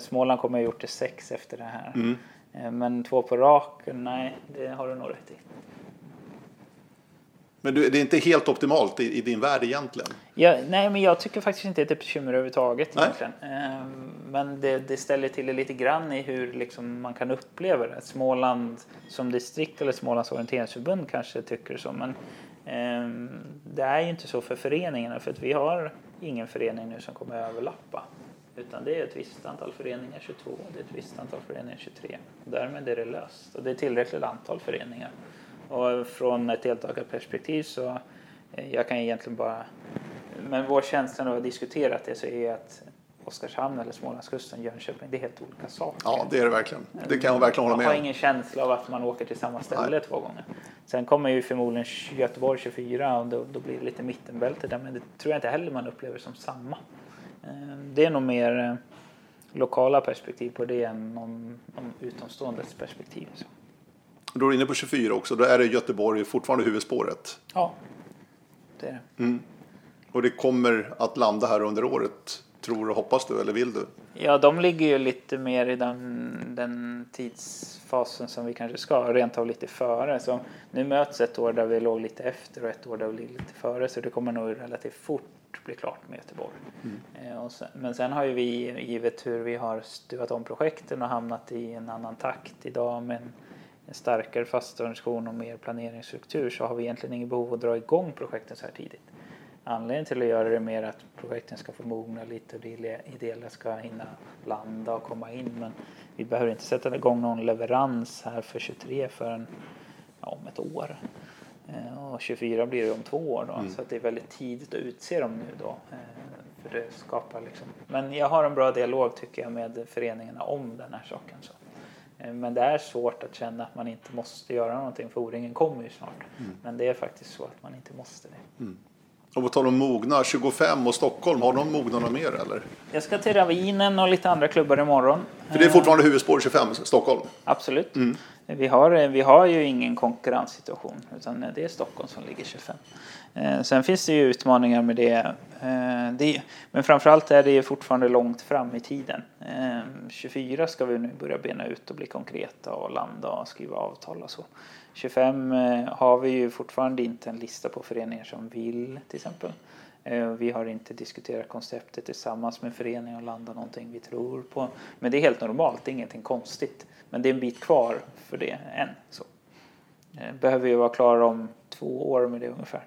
Småland kommer ha gjort det sex efter det här. Mm. Eh, men två på raken, nej, det har du nog rätt i. Men du, det är inte helt optimalt i, i, din värld egentligen? Ja, nej, men jag tycker faktiskt inte att det är ett bekymmer överhuvudtaget. Egentligen. Eh, men det, det, ställer till det lite grann i hur liksom, man kan uppleva det. Småland som distrikt eller Smålands orienteringsförbund kanske tycker så. Men eh, det är ju inte så för föreningarna för att vi har ingen förening nu som kommer att överlappa. Utan det är ett visst antal föreningar 22, det är ett visst antal föreningar 23. Därmed är det löst och det är tillräckligt antal föreningar. Och från ett deltagarperspektiv så eh, jag kan egentligen bara... Men vår känsla när vi har diskuterat det så är att Oskarshamn eller Smålandskusten, Jönköping, det är helt olika saker. Ja, det är det verkligen. Det kan jag verkligen hålla med om. Man har ingen känsla av att man åker till samma ställe Nej. två gånger. Sen kommer ju förmodligen Göteborg 24 och då, då blir det lite mittenbälte där, men det tror jag inte heller man upplever som samma. Eh, det är nog mer eh, lokala perspektiv på det än någon, någon utomståendes perspektiv. Så. Då är du inne på 24 också. Då är det Göteborg fortfarande huvudspåret. Ja, det är det. Och det kommer att landa här under året. Tror och hoppas du eller vill du? Ja, de ligger ju lite mer i den, den tidsfasen som vi kanske ska, rent av lite före. Så nu möts ett år där vi låg lite efter och ett år där vi ligger lite före. Så det kommer nog relativt fort bli klart med Göteborg. Eh, och sen, men sen har ju vi, givet hur vi har stuvat om projekten och hamnat i en annan takt idag med en, en starkare fast organisation och mer planeringsstruktur så har vi egentligen inget behov att dra igång projekten så här tidigt. Anledningen till att göra det är mer att projekten ska få mogna lite och det ideella ska hinna landa och komma in. Men vi behöver inte sätta igång någon leverans här för 23 förrän ja, om ett år. Eh, Och 24 blir det om två år då. Så att det är väldigt tidigt att utse dem nu då. Eh, För det skapar liksom. Men jag har en bra dialog tycker jag med föreningarna om den här saken. Så. Eh, Men det är svårt att känna att man inte måste göra någonting för O-ringen kommer ju snart. Men det är faktiskt så att man inte måste det. Och på tal om mogna, 25 och Stockholm, har de mognat något mer eller? Jag ska till Ravinen och lite andra klubbar imorgon. För det är fortfarande huvudspår 25, Stockholm. Absolut. Vi, har, vi har ju ingen konkurrenssituation utan det är Stockholm som ligger 25. Eh, sen finns det ju utmaningar med det. Eh, det men framförallt är det ju fortfarande långt fram i tiden. Eh, 24 ska vi nu börja bena ut och bli konkreta och landa och skriva avtal och så. 25 har vi ju fortfarande inte en lista på föreningar som vill till exempel. Vi har inte diskuterat konceptet tillsammans med föreningen och landat någonting vi tror på. Men det är helt normalt, det är ingenting konstigt. Men det är en bit kvar för det än. Så. Behöver ju vara klara om två år med det ungefär.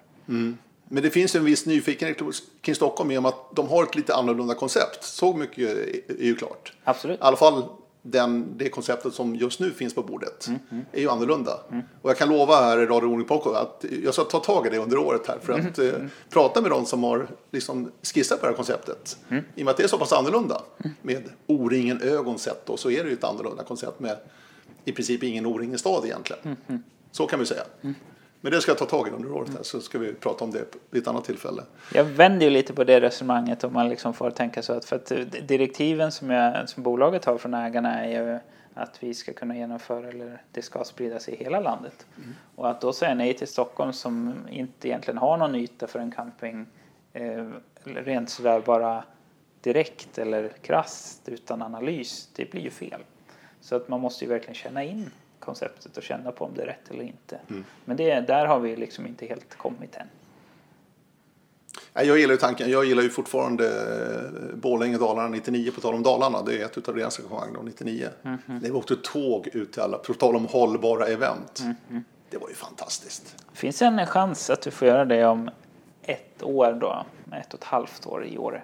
Men det finns en viss nyfikenhet kring Stockholm i och med att de har ett lite annorlunda koncept. Så mycket är ju klart. Absolut. I alla fall den, det konceptet som just nu finns på bordet är ju annorlunda. Och jag kan lova här i Radio Ordning Podcast att jag ska ta tag i det under året här för att eh, prata med de som har liksom skissat på det här konceptet. I och med att det är så pass annorlunda med O-ringen ögon sett då, så är det ju ett annorlunda koncept med i princip ingen O-ringen stad egentligen. Så kan vi säga. Men det ska jag ta tag i under året här, så ska vi prata om det vid ett annat tillfälle. Jag vänder ju lite på det resonemanget om man liksom får tänka så att för att direktiven som, jag, som bolaget har från ägarna är ju att vi ska kunna genomföra eller det ska spridas i hela landet. Och att då säga nej till Stockholm som inte egentligen har någon yta för en camping eh, rent sådär bara direkt eller krasst utan analys, det blir ju fel. Så att man måste ju verkligen känna in konceptet och känna på om det är rätt eller inte. Men det, där har vi liksom inte helt kommit än. Jag gillar ju tanken. Jag gillar ju fortfarande eh, Borlänge Dalarna 99 på tal om Dalarna. Det är ett av deras arrangemang då, 99. Mhm. När vi åkte tåg ut till alla, på tal om hållbara event. Mhm. Det var ju fantastiskt. Finns det en chans att du får göra det om ett år då? Ett och ett halvt år i Åre.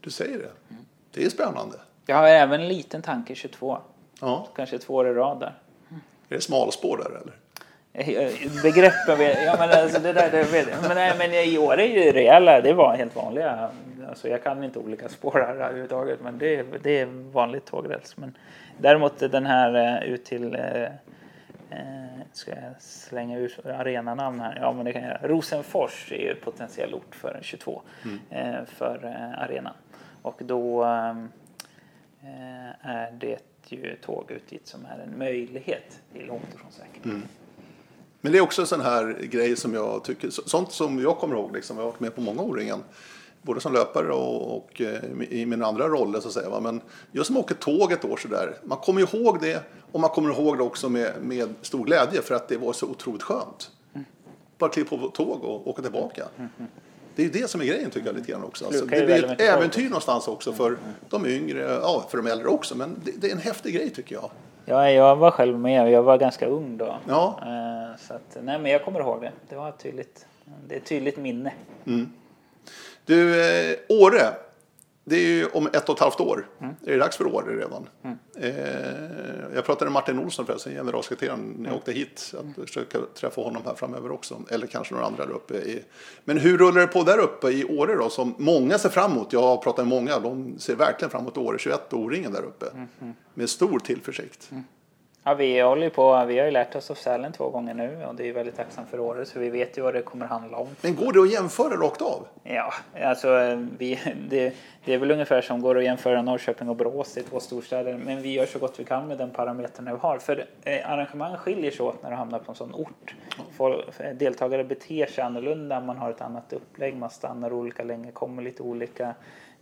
Du säger det. Mm. Det är spännande. Jag har även en liten tanke 22. Ja. Kanske två år i rad där. Är det smalspår där eller? Eh, Begreppen vet ja, men alltså det där, det vet jag. Men, nej, men i år är ju rejäla, det var helt vanliga. Alltså jag kan inte olika spår här överhuvudtaget men det, är- det är vanligt tågräls. Men däremot den här eh, ut till, eh, eh, ska jag slänga ut arenanamn här? Ja men det kan jag göra. Rosenfors är ju potentiell ort för en 22 eh, för eh, arenan. Och då eh, är det ju tåg ut dit som är en möjlighet. Det är långt ifrån säkert. Men det är också en sån här grej som jag tycker, så- sånt som jag kommer ihåg, liksom, jag har varit med på många O-ringen. Både som löpare och, och eh, i mina andra roller så att säga. Men just som åker tåg ett år sådär. Man kommer ihåg det och man kommer ihåg det också med, med stor glädje för att det var så otroligt skönt. Bara kliva på tåg och åka tillbaka. Det är det som är grejen tycker jag lite grann också. Alltså, det blir ett äventyr någonstans också för de yngre, ja för de äldre också. Men det, det är en häftig grej tycker jag. Ja, jag var själv med jag var ganska ung då. Ja. Eh, Så att, nej, men jag kommer ihåg det. Det var tydligt, det är ett tydligt minne. Du, eh, Åre. Det är ju om ett och ett halvt år. Är det dags för Åre redan? Eh, jag pratade med Martin Olsson förresten, generalsekreteraren, när jag åkte hit. Att försöka träffa honom här framöver också. Eller kanske några andra där uppe. I. Men hur rullar det på där uppe i Åre då? Som många ser fram emot. Jag har pratat med många. De ser verkligen fram emot Åre 21 och O-ringen där uppe. Med stor tillförsikt. Ja, vi håller på. Vi har ju lärt oss av Sälen två gånger nu och det är väldigt tacksamt för året så vi vet ju vad det kommer handla om. Men går det att jämföra rakt av? Ja, alltså vi, det, det är väl ungefär som går att jämföra Norrköping och Borås, det är två storstäder. Men vi gör så gott vi kan med den parametern vi har. För eh, arrangemang skiljer sig åt när du hamnar på en sån ort. Folk, deltagare beter sig annorlunda, man har ett annat upplägg, man stannar olika länge, kommer lite olika.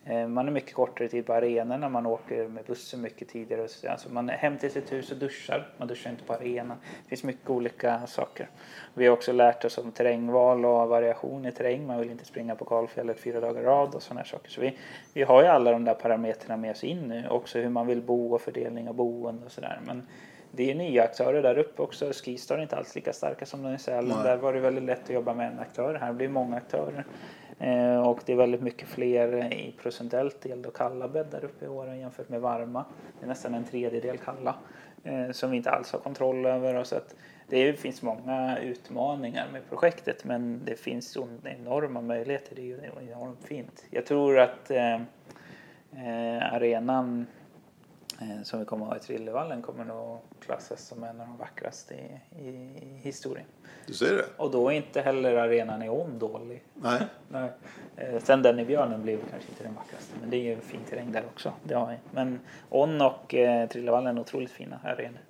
Eh, man är mycket kortare tid på arenorna, man åker med bussen mycket tidigare. Alltså man är hem till sitt hus och duschar, man duschar inte på arenan. Det finns mycket olika saker. Vi har också lärt oss om terrängval och variation i terräng. Man vill inte springa på kalfjället fyra dagar i rad och sådana saker. Så vi, vi har ju alla de där parametrarna med oss in nu. Också hur man vill bo och fördelning av boende och sådär. Men det är nya aktörer där uppe också. Skistar är inte alls lika starka som de i Sälen. Där var det väldigt lätt att jobba med en aktör. Här blir det många aktörer. Eh, och det är väldigt mycket fler i procentuellt del då kalla bäddar uppe i åren jämfört med varma. Det är nästan en tredjedel kalla eh, som vi inte alls har kontroll över. Och så att det finns många utmaningar med projektet men det finns enorma möjligheter. Det är ju enormt fint. Jag tror att eh, eh arenan som vi kommer att ha i Trillevallen kommer nog klassas som en av de vackraste i, i, historien. Du ser det? Och då är inte heller arenan i On dålig. Nej. Nej. Eh, sen den i Björnen blir kanske inte den vackraste, men det är ju fin terräng där också. Det har Men On och eh, Trillevallen är otroligt fina arenor.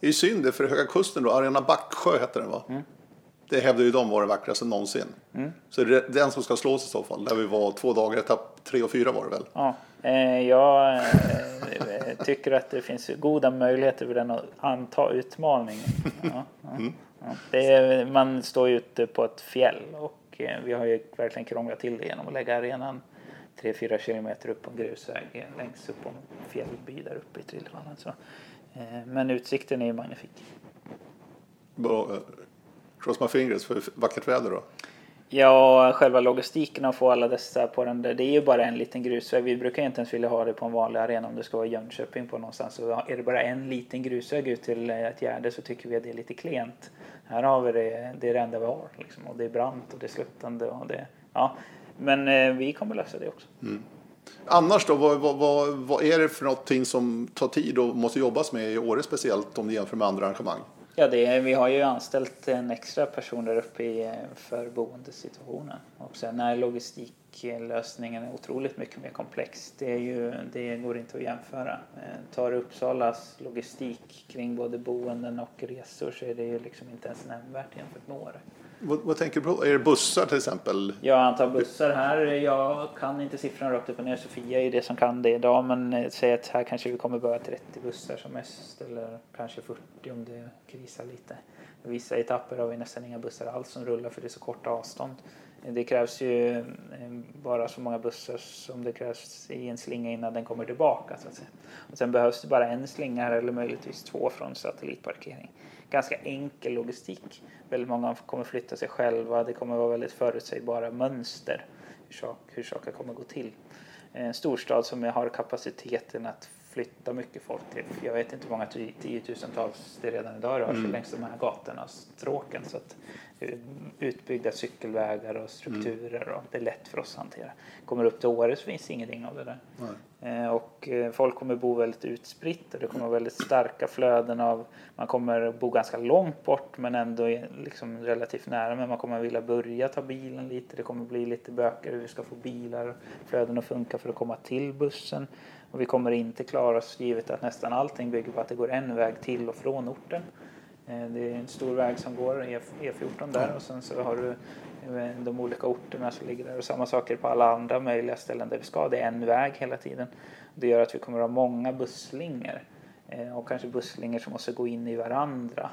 Det är synd det för Höga Kusten då, Arena Backsjö hette den va? Mm. Det hävdar ju de var det vackraste någonsin. Mm. Så det är den som ska slås i så fall. Där vi var två dagar, etapp tre och fyra var det väl? Ja, eh, jag eh, tycker att det finns goda möjligheter för den att anta utmaningen. Ja, ja, mm. ja. Är, man står ju ute på ett fjäll och eh, vi har ju verkligen krånglat till det genom att lägga arenan 3-4 kilometer upp på en grusväg längst upp på en fjällby där uppe i Trillevallen. Eh, men utsikten är ju magnifik. Bra Cross my fingers för vackert väder då? Ja, själva logistiken att få alla dessa på den där, det är ju bara en liten grusväg. Vi brukar inte ens vilja ha det på en vanlig arena om det ska vara Jönköping på någonstans. Så är det bara en liten grusväg ut till eh, ett gärde så tycker vi att det är lite klent. Här har vi det, det är det enda vi har liksom. Och det är brant och det är sluttande och det, ja. Men eh, vi kommer lösa det också. Mm. Annars då, vad, vad, vad, vad, är det för någonting som tar tid och måste jobbas med i Åre speciellt om du jämför med andra arrangemang? Ja, det är, vi har ju anställt en extra person där uppe i, för boendesituationen. Och sen är logistiklösningen otroligt mycket mer komplex. Det, är ju, det går inte att jämföra. Eh, tar Uppsalas logistik kring både boenden och resor så är det ju liksom inte ens nämnvärt jämfört med Åre. Vad, vad, tänker du på? Är det bussar till exempel? Ja, antal bussar här. Jag kan inte siffrorna rakt upp och ner. Sofia är det som kan det idag. Men eh, säg att här kanske vi kommer behöva 30 bussar som mest. Eller kanske 40 om det krisar lite. Vissa etapper har vi nästan inga bussar alls som rullar för det är så korta avstånd. Det krävs ju eh, bara så många bussar som det krävs i en slinga innan den kommer tillbaka. Så att säga. Och sen behövs det bara en slinga här eller möjligtvis två från satellitparkering. Ganska enkel logistik. Väldigt många kommer flytta sig själva. Det kommer vara väldigt förutsägbara mönster hur, hur saker kommer gå till. En storstad som har kapaciteten att flytta mycket folk till. Jag vet inte hur många tiotusentals det redan idag rör sig mm. längs de här gatorna och stråken. Så att eh, utbyggda cykelvägar och strukturer mm. och det är lätt för oss att hantera. Kommer upp till Åre så finns ingenting av det där. Eh, och eh, folk kommer bo väldigt utspritt och det kommer väldigt starka flöden av, man kommer bo ganska långt bort men ändå liksom relativt nära men man kommer vilja börja ta bilen lite, det kommer bli lite bökar hur vi ska få bilar, flöden att funka för att komma till bussen. Och vi kommer inte klara oss givet att nästan allting bygger på att det går en väg till och från orten. Eh, det är en stor väg som går, E14 där och sen så har du eh, de olika orterna som ligger där och samma saker på alla andra möjliga ställen där vi ska. Det är en väg hela tiden. Det gör att vi kommer att ha många busslingor eh, och kanske busslingor som måste gå in i varandra.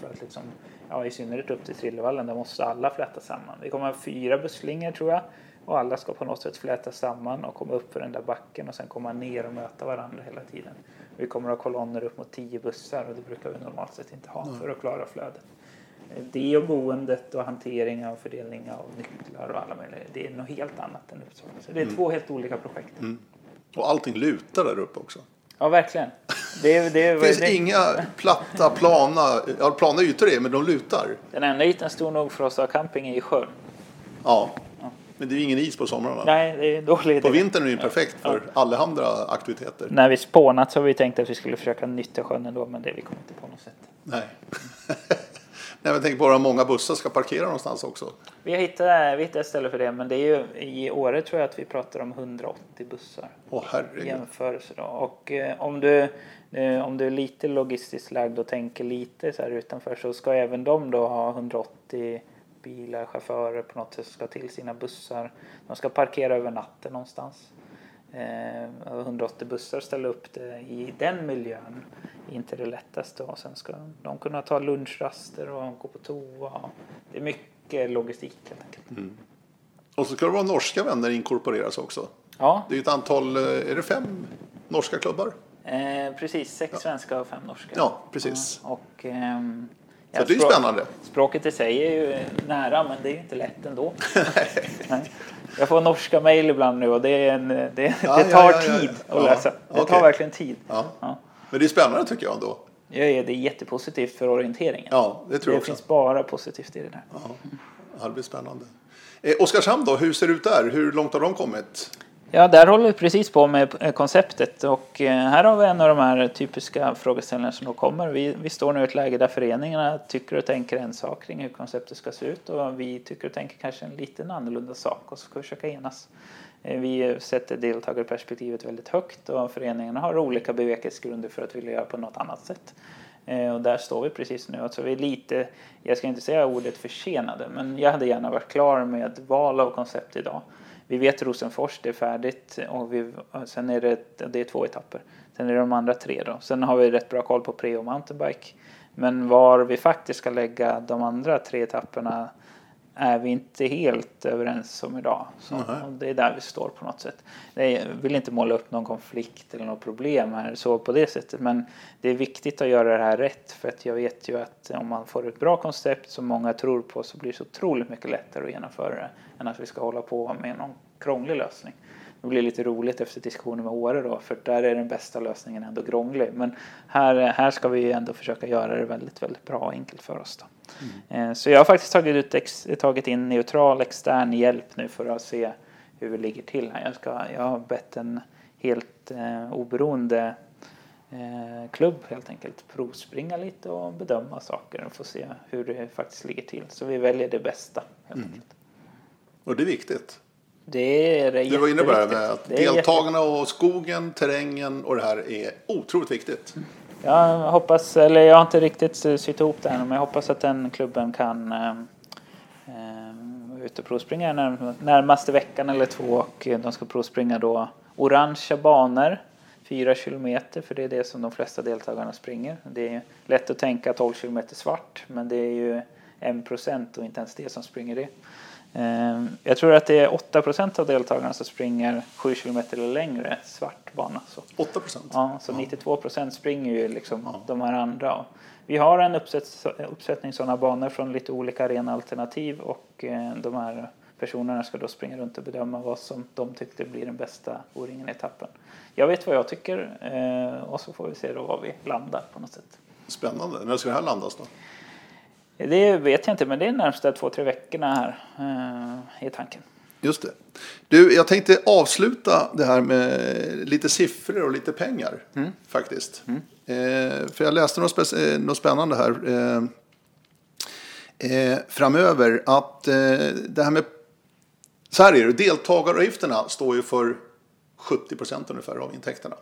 För att liksom, ja, I synnerhet upp till Trillevallen, där måste alla flätas samman. Vi kommer att ha fyra busslingor tror jag och alla ska på något sätt flätas samman och komma upp för den där backen och sen komma ner och möta varandra hela tiden. Vi kommer att ha kolonner upp mot tio bussar och det brukar vi normalt sett inte ha för att klara flödet. Det och boendet och hantering av fördelning av nycklar och alla möjliga, det är något helt annat än Uppsala. Så det är mm. två helt olika projekt. Mm. Och allting lutar där uppe också. Ja, verkligen. Det, det finns det, inga platta, plana, ja plana ytor är men de lutar. Den enda ytan stor nog för oss att ha camping är i sjön. Ja. Men det är ju ingen is på somrarna. Nej, det är dålig På vintern är det ju perfekt för allehanda aktiviteter. När vi spånat så har vi tänkt att vi skulle försöka nyttja sjön ändå, men det vi kommer inte på något sätt. Nej. Nej, men jag tänker bara många bussar ska parkera någonstans också. Vi har hittat, vi hittat ett ställe för det, men det är ju i Åre tror jag att vi pratar om 180 bussar. Åh herregud. jämförelse då. Och eh, om, du, eh, om du är lite logistiskt lagd och tänker lite så här utanför så ska även de då ha 180 bilar, chaufförer på något sätt ska till sina bussar. De ska parkera över natten någonstans. Eh, och 180 bussar ställa upp det i den miljön är inte det lättaste. Och sen ska de kunna ta lunchraster och gå på toa. Det är mycket logistik helt enkelt. Och så ska det vara norska vänner inkorporeras också. Ja, Det är ett antal, eh, är det fem norska klubbar? eh, precis. Sex svenska och fem norska. Ja, precis. Ja, Och, ehm, Så det är språk- spännande. Språket i sig är ju nära, men det är ju inte lätt ändå. Nej. Jag får norska mejl ibland nu och det, är en, det, Ja, det tar ja, tid att läsa. Det tar okej. verkligen tid. Men det är spännande tycker jag ändå. Ja, det är jättepositivt för orienteringen. Ja, det tror det jag också. finns bara positivt i det där. Ja, det blir spännande. Eh, Oskarshamn då, hur ser det ut där? Hur långt har de kommit? Ja, där håller vi precis på med eh, konceptet och eh, här har vi en av de här typiska frågeställningarna som då kommer. Vi, vi står nu i ett läge där föreningarna tycker och tänker en sak kring hur konceptet ska se ut och vi tycker och tänker kanske en liten annorlunda sak och så ska vi försöka enas. Eh, vi sätter deltagarperspektivet väldigt högt och föreningarna har olika bevekelsegrunder för att vilja göra på något annat sätt. Och där står vi precis nu. Alltså vi är lite, jag ska inte säga ordet försenade, men jag hade gärna varit klar med val av koncept idag. Vi vet Rosenfors, det är färdigt och vi, och sen är det, det är två etapper. Sen är det de andra tre då. Sen har vi rätt bra koll på pre och mountainbike. Men var vi faktiskt ska lägga de andra tre etapperna är vi inte helt överens om idag. Så, det är där vi står på något sätt. Jag vill inte måla upp någon konflikt eller något problem här så på det sättet. Men det är viktigt att göra det här rätt. För att jag vet ju att om man får ett bra koncept som många tror på så blir det så otroligt mycket lättare att genomföra det. Än att vi ska hålla på med någon krånglig lösning. Det blir lite roligt efter diskussioner med Åre då, för där är den bästa lösningen ändå krånglig. Men här, här ska vi ändå försöka göra det väldigt, väldigt bra och enkelt för oss. Då. Eh, Så jag har faktiskt tagit, ut ex, tagit in neutral extern hjälp nu för att se hur vi ligger till här. Jag, ska, jag har bett en helt eh, oberoende eh, klubb helt enkelt provspringa lite och bedöma saker och få se hur det faktiskt ligger till. Så vi väljer det bästa helt enkelt. Och det är viktigt. Det är Du var inne på det här med att Det deltagarna och skogen, terrängen och det här är otroligt viktigt. Jag hoppas, eller jag har inte riktigt sytt ihop det än, men jag hoppas att den klubben kan eh, ut vara ute och provspringa när, närmaste veckan eller två och de ska provspringa då orangea banor, fyra kilometer, för det är det som de flesta deltagarna springer. Det är lätt att tänka 12 kilometer svart, men det är ju en procent och inte ens det som springer det. Eh, Jag tror att det är 8 procent av deltagarna som springer 7 kilometer eller längre svart bana. Så. 8 procent. Ja, så 92 procent springer ju liksom de här andra. Vi har en uppsätt, uppsättning sådana banor från lite olika arenaalternativ och eh, de här personerna ska då springa runt och bedöma vad som de tyckte blir den bästa O-ringen-etappen. Jag vet vad jag tycker eh, och så får vi se då var vi landar på något sätt. Spännande. När ska det här landas då? Det vet jag inte, men det är närmsta två, tre veckorna här eh, i tanken. Just det. Du, jag tänkte avsluta det här med lite siffror och lite pengar. Faktiskt. Eh, för jag läste något, spec- eh, något spännande här. Eh, eh, framöver. Att eh, det här med... Så här är det. Deltagaravgifterna står ju för 70 procent ungefär av intäkterna.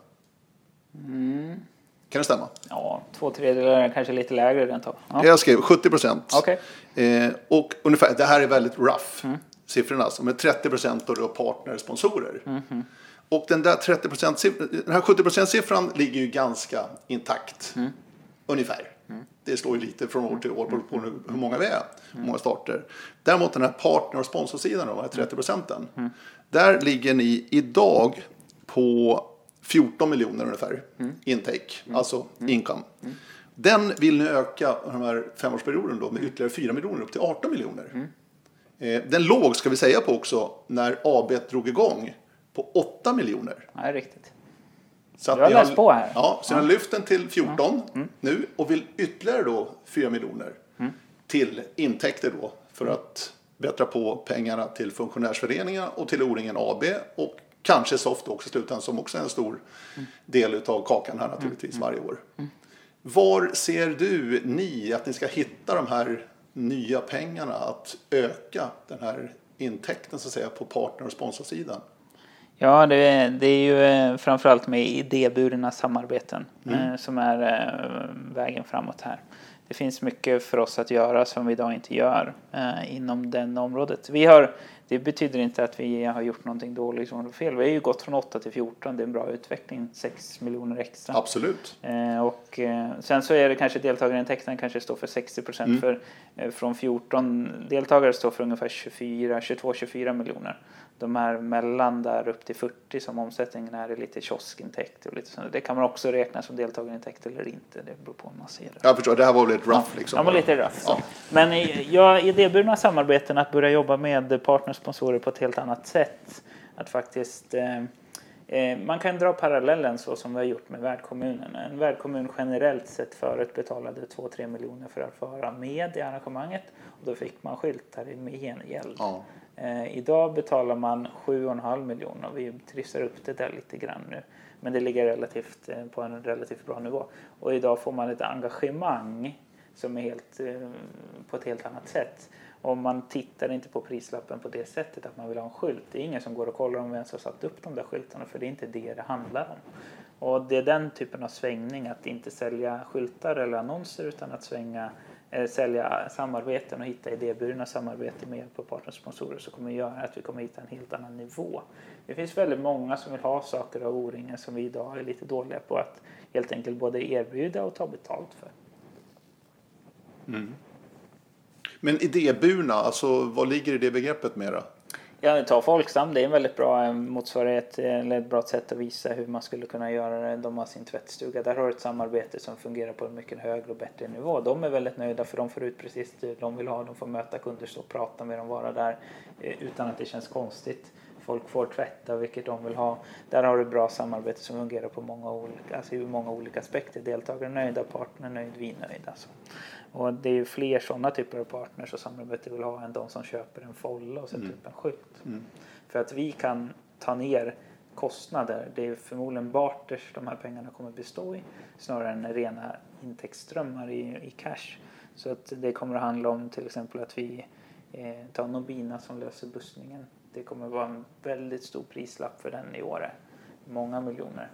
Kan det stämma? Ja, två tredjedelar kanske lite lägre rent av. Ja. Jag skrev 70 procent. Okej. Eh, och ungefär, det här är väldigt rough siffrorna. Alltså, med 30 procent då partner sponsorer. Och den där 30 den här 70 procent siffran ligger ju ganska intakt. Ungefär. Det slår ju lite från år till år beroende på nu hur många vi är. Hur många starter. Däremot den här partner och sponsorsidan, de här 30 procenten. Där ligger ni idag på 14 miljoner ungefär. Intake, alltså income. Den vill ni öka den här femårsperioden då med ytterligare 4 miljoner upp till 18 miljoner. Eh, Den låg, ska vi säga på också, när AB drog igång på 8 miljoner. Ja, riktigt. Så att Du har läst på här. Ja, så ni har lyft den till 14 nu och vill ytterligare då 4 miljoner till intäkter då för att bättra på pengarna till funktionärsföreningarna och till O-ringen AB och kanske Soft också i slutändan som också är en stor del av kakan här naturligtvis varje år. Var ser du ni att ni ska hitta de här nya pengarna att öka den här intäkten så att säga på partner och sponsorsidan? Ja, det, det är ju eh, framförallt med idéburna samarbeten eh, som är eh, vägen framåt här. Det finns mycket för oss att göra som vi idag inte gör inom den området. Vi har, det betyder inte att vi har gjort någonting dåligt eller fel. Vi har ju gått från 8 till 14. Det är en bra utveckling. 6 miljoner extra. Absolut. Eh, och eh, sen så är det kanske deltagarintäkten kanske står för 60 procent. För eh, från 14 deltagare står för ungefär 24, 22-24 miljoner. De här mellan där upp till 40 som omsättningen är, är lite kioskintäkt och lite sånt. Det kan man också räkna som deltagarintäkt eller inte. Det beror på hur man ser det. Jag förstår, det här var väl ett rough liksom? Ja, men lite rough. Så. Men i- ja, idéburna samarbeten, att börja jobba med partnersponsorer på ett helt annat sätt. Att faktiskt eh, man kan dra parallellen så som vi har gjort med värdkommunen. En värdkommun generellt sett förut betalade 2-3 miljoner för att vara med i arrangemanget och då fick man skyltar i gengäld. Ja. Eh, idag betalar man 7,5 miljoner och vi trissar upp det där lite grann nu. Men det ligger relativt, eh, på en relativt bra nivå. Och idag får man ett engagemang som är helt, eh, på ett helt annat sätt. Och man tittar inte på prislappen på det sättet att man vill ha en skylt. Det är ingen som går och kollar om vi ens har satt upp de där skyltarna för det är inte det det handlar om. Och det är den typen av svängning, att inte sälja skyltar eller annonser utan att svänga, eh, sälja samarbeten och hitta idéburna samarbeten med hjälp av partnersponsorer så kommer göra att vi kommer hitta en helt annan nivå. Det finns väldigt många som vill ha saker av O-ringen som vi idag är lite dåliga på att helt enkelt både erbjuda och ta betalt för. Mm. Men idéburna, alltså vad ligger i det begreppet mera? Ja, ta Folksam, det är en väldigt bra eh, motsvarighet eh, eller ett bra sätt att visa hur man skulle kunna göra det. De har sin tvättstuga. Där har du ett samarbete som fungerar på en mycket högre och bättre nivå. De är väldigt nöjda för de får ut precis det de vill ha. De får möta kunder, stå och prata med dem, vara där eh, utan att det känns konstigt. Folk får tvätta vilket de vill ha. Där har du ett bra samarbete som fungerar på många olika, alltså många olika aspekter. Deltagare nöjda, partner nöjd, vi nöjda. Så. Och det är ju fler sådana typer av partners och samarbete vi vill ha än de som köper en folla och sätter upp en skylt. För att vi kan ta ner kostnader. Det är förmodligen barters de här pengarna kommer bestå i snarare än rena intäktsströmmar i, i cash. Så att det kommer att handla om till exempel att vi eh, tar Nobina som löser bussningen. Det kommer att vara en väldigt stor prislapp för den i år. Många miljoner.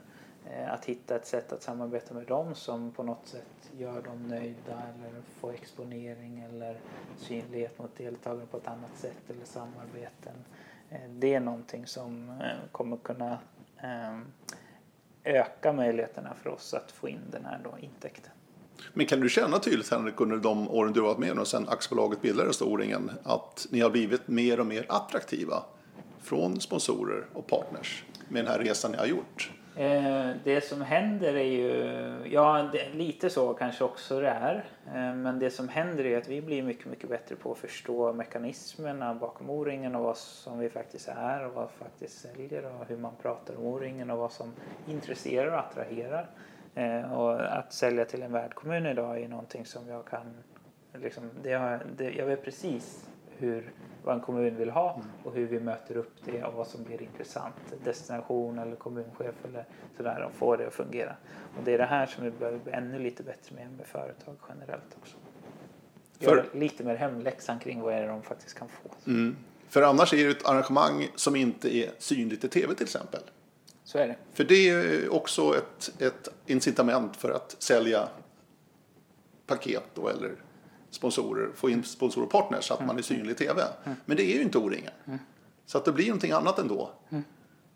Eh, att hitta ett sätt att samarbeta med dem som på något sätt gör dem nöjda eller få exponering eller synlighet mot deltagare på ett annat sätt eller samarbeten. Eh, det är någonting som eh, kommer kunna ehm, öka möjligheterna för oss att få in den här då intäkten. Men kan du känna tydligt Henrik under de åren du varit med och sen aktiebolaget bildades då, O-ringen, att ni har blivit mer och mer attraktiva från sponsorer och partners med den här resan ni har gjort? Eh, det som händer är ju, ja det, lite så kanske också det är. Eh, men det som händer är att vi blir mycket, mycket bättre på att förstå mekanismerna bakom O-ringen och vad som vi faktiskt är och vad vi faktiskt säljer och hur man pratar om O-ringen och vad som intresserar och attraherar. Eh, och att sälja till en värdkommun idag är någonting som jag kan, liksom, det har, det, jag vet precis hur, vad en kommun vill ha och hur vi möter upp det och vad som blir intressant. Destination eller kommunchef eller sådär och få det att fungera. Och det är det här som vi behöver bli ännu lite bättre med med företag generellt också. För- lite mer hemläxan kring vad är det de faktiskt kan få. För annars är det ett arrangemang som inte är synligt i tv till exempel. Så är det. För det är också ett, ett incitament för att sälja paket då, eller sponsorer, få in sponsorer och partners så att man är synlig i tv. Men det är ju inte O-ringen. Så att det blir någonting annat ändå.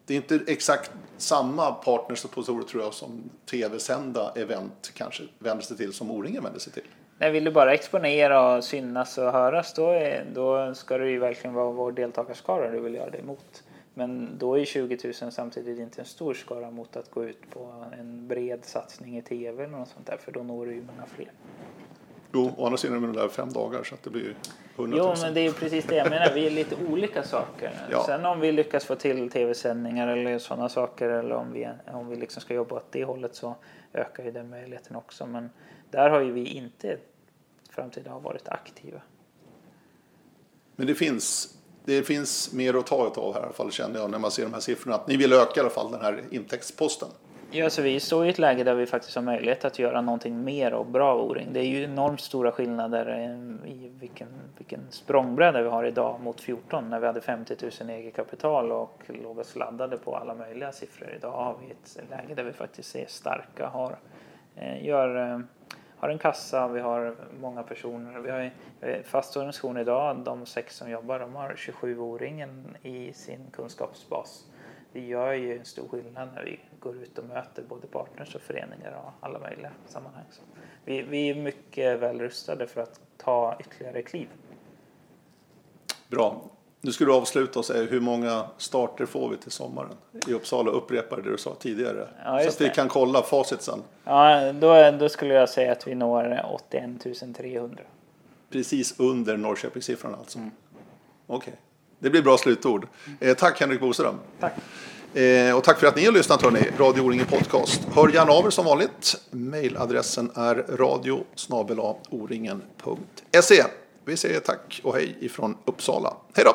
Det är inte exakt samma partners och sponsorer tror jag som tv-sända event kanske vänder sig till som O-ringen vänder sig till. Nej, vill du bara exponera och synas och höras då, är, då ska det ju verkligen vara vår deltagarskara du vill göra det emot. Men då är 20 000 samtidigt inte en stor skara mot att gå ut på en bred satsning i tv eller något sånt där för då når du ju många fler. Jo, å andra sidan är det där fem dagar så att det blir 100 000. Jo, men det är ju precis det jag menar. Vi är lite olika saker. Ja. Sen om vi lyckas få till tv-sändningar eller sådana saker eller om vi, om vi liksom ska jobba åt det hållet så ökar ju den möjligheten också. Men där har ju vi inte fram till idag varit aktiva. Men det finns, det finns mer att ta av här i alla fall känner jag när man ser de här siffrorna. Att ni vill öka i alla fall den här intäktsposten. Ja, så vi står i ett läge där vi faktiskt har möjlighet att göra någonting mer och bra O-ring. Det är ju enormt stora skillnader eh, i vilken, vilken språngbräda vi har idag mot 14 när vi hade 50 000 eget kapital och låg och sladdade på alla möjliga siffror. Idag har vi ett läge där vi faktiskt är starka, har, eh, gör, eh, har en kassa, vi har många personer. Vi har fast organisation idag, de sex som jobbar, de har 27 O-ringen i sin kunskapsbas det gör ju en stor skillnad när vi går ut och möter både partners och föreningar och alla möjliga sammanhang. Så vi, vi är mycket väl rustade för att ta ytterligare kliv. Bra. Nu ska du avsluta och säga hur många starter får vi till sommaren i Uppsala? Upprepar det du sa tidigare. Ja, så att vi kan kolla facit sen. Ja, då, då skulle jag säga att vi når 81 300. Precis under Norrköpingssiffran alltså? Mm. Okej. Okay. Det blir bra slutord. Eh, tack Henrik Boström. Tack. Eh, och tack för att ni har lyssnat hörni. Radio O-ringen Podcast. Hör gärna av er som vanligt. Mailadressen är radio. Vi säger tack och hej ifrån Uppsala. Hej då!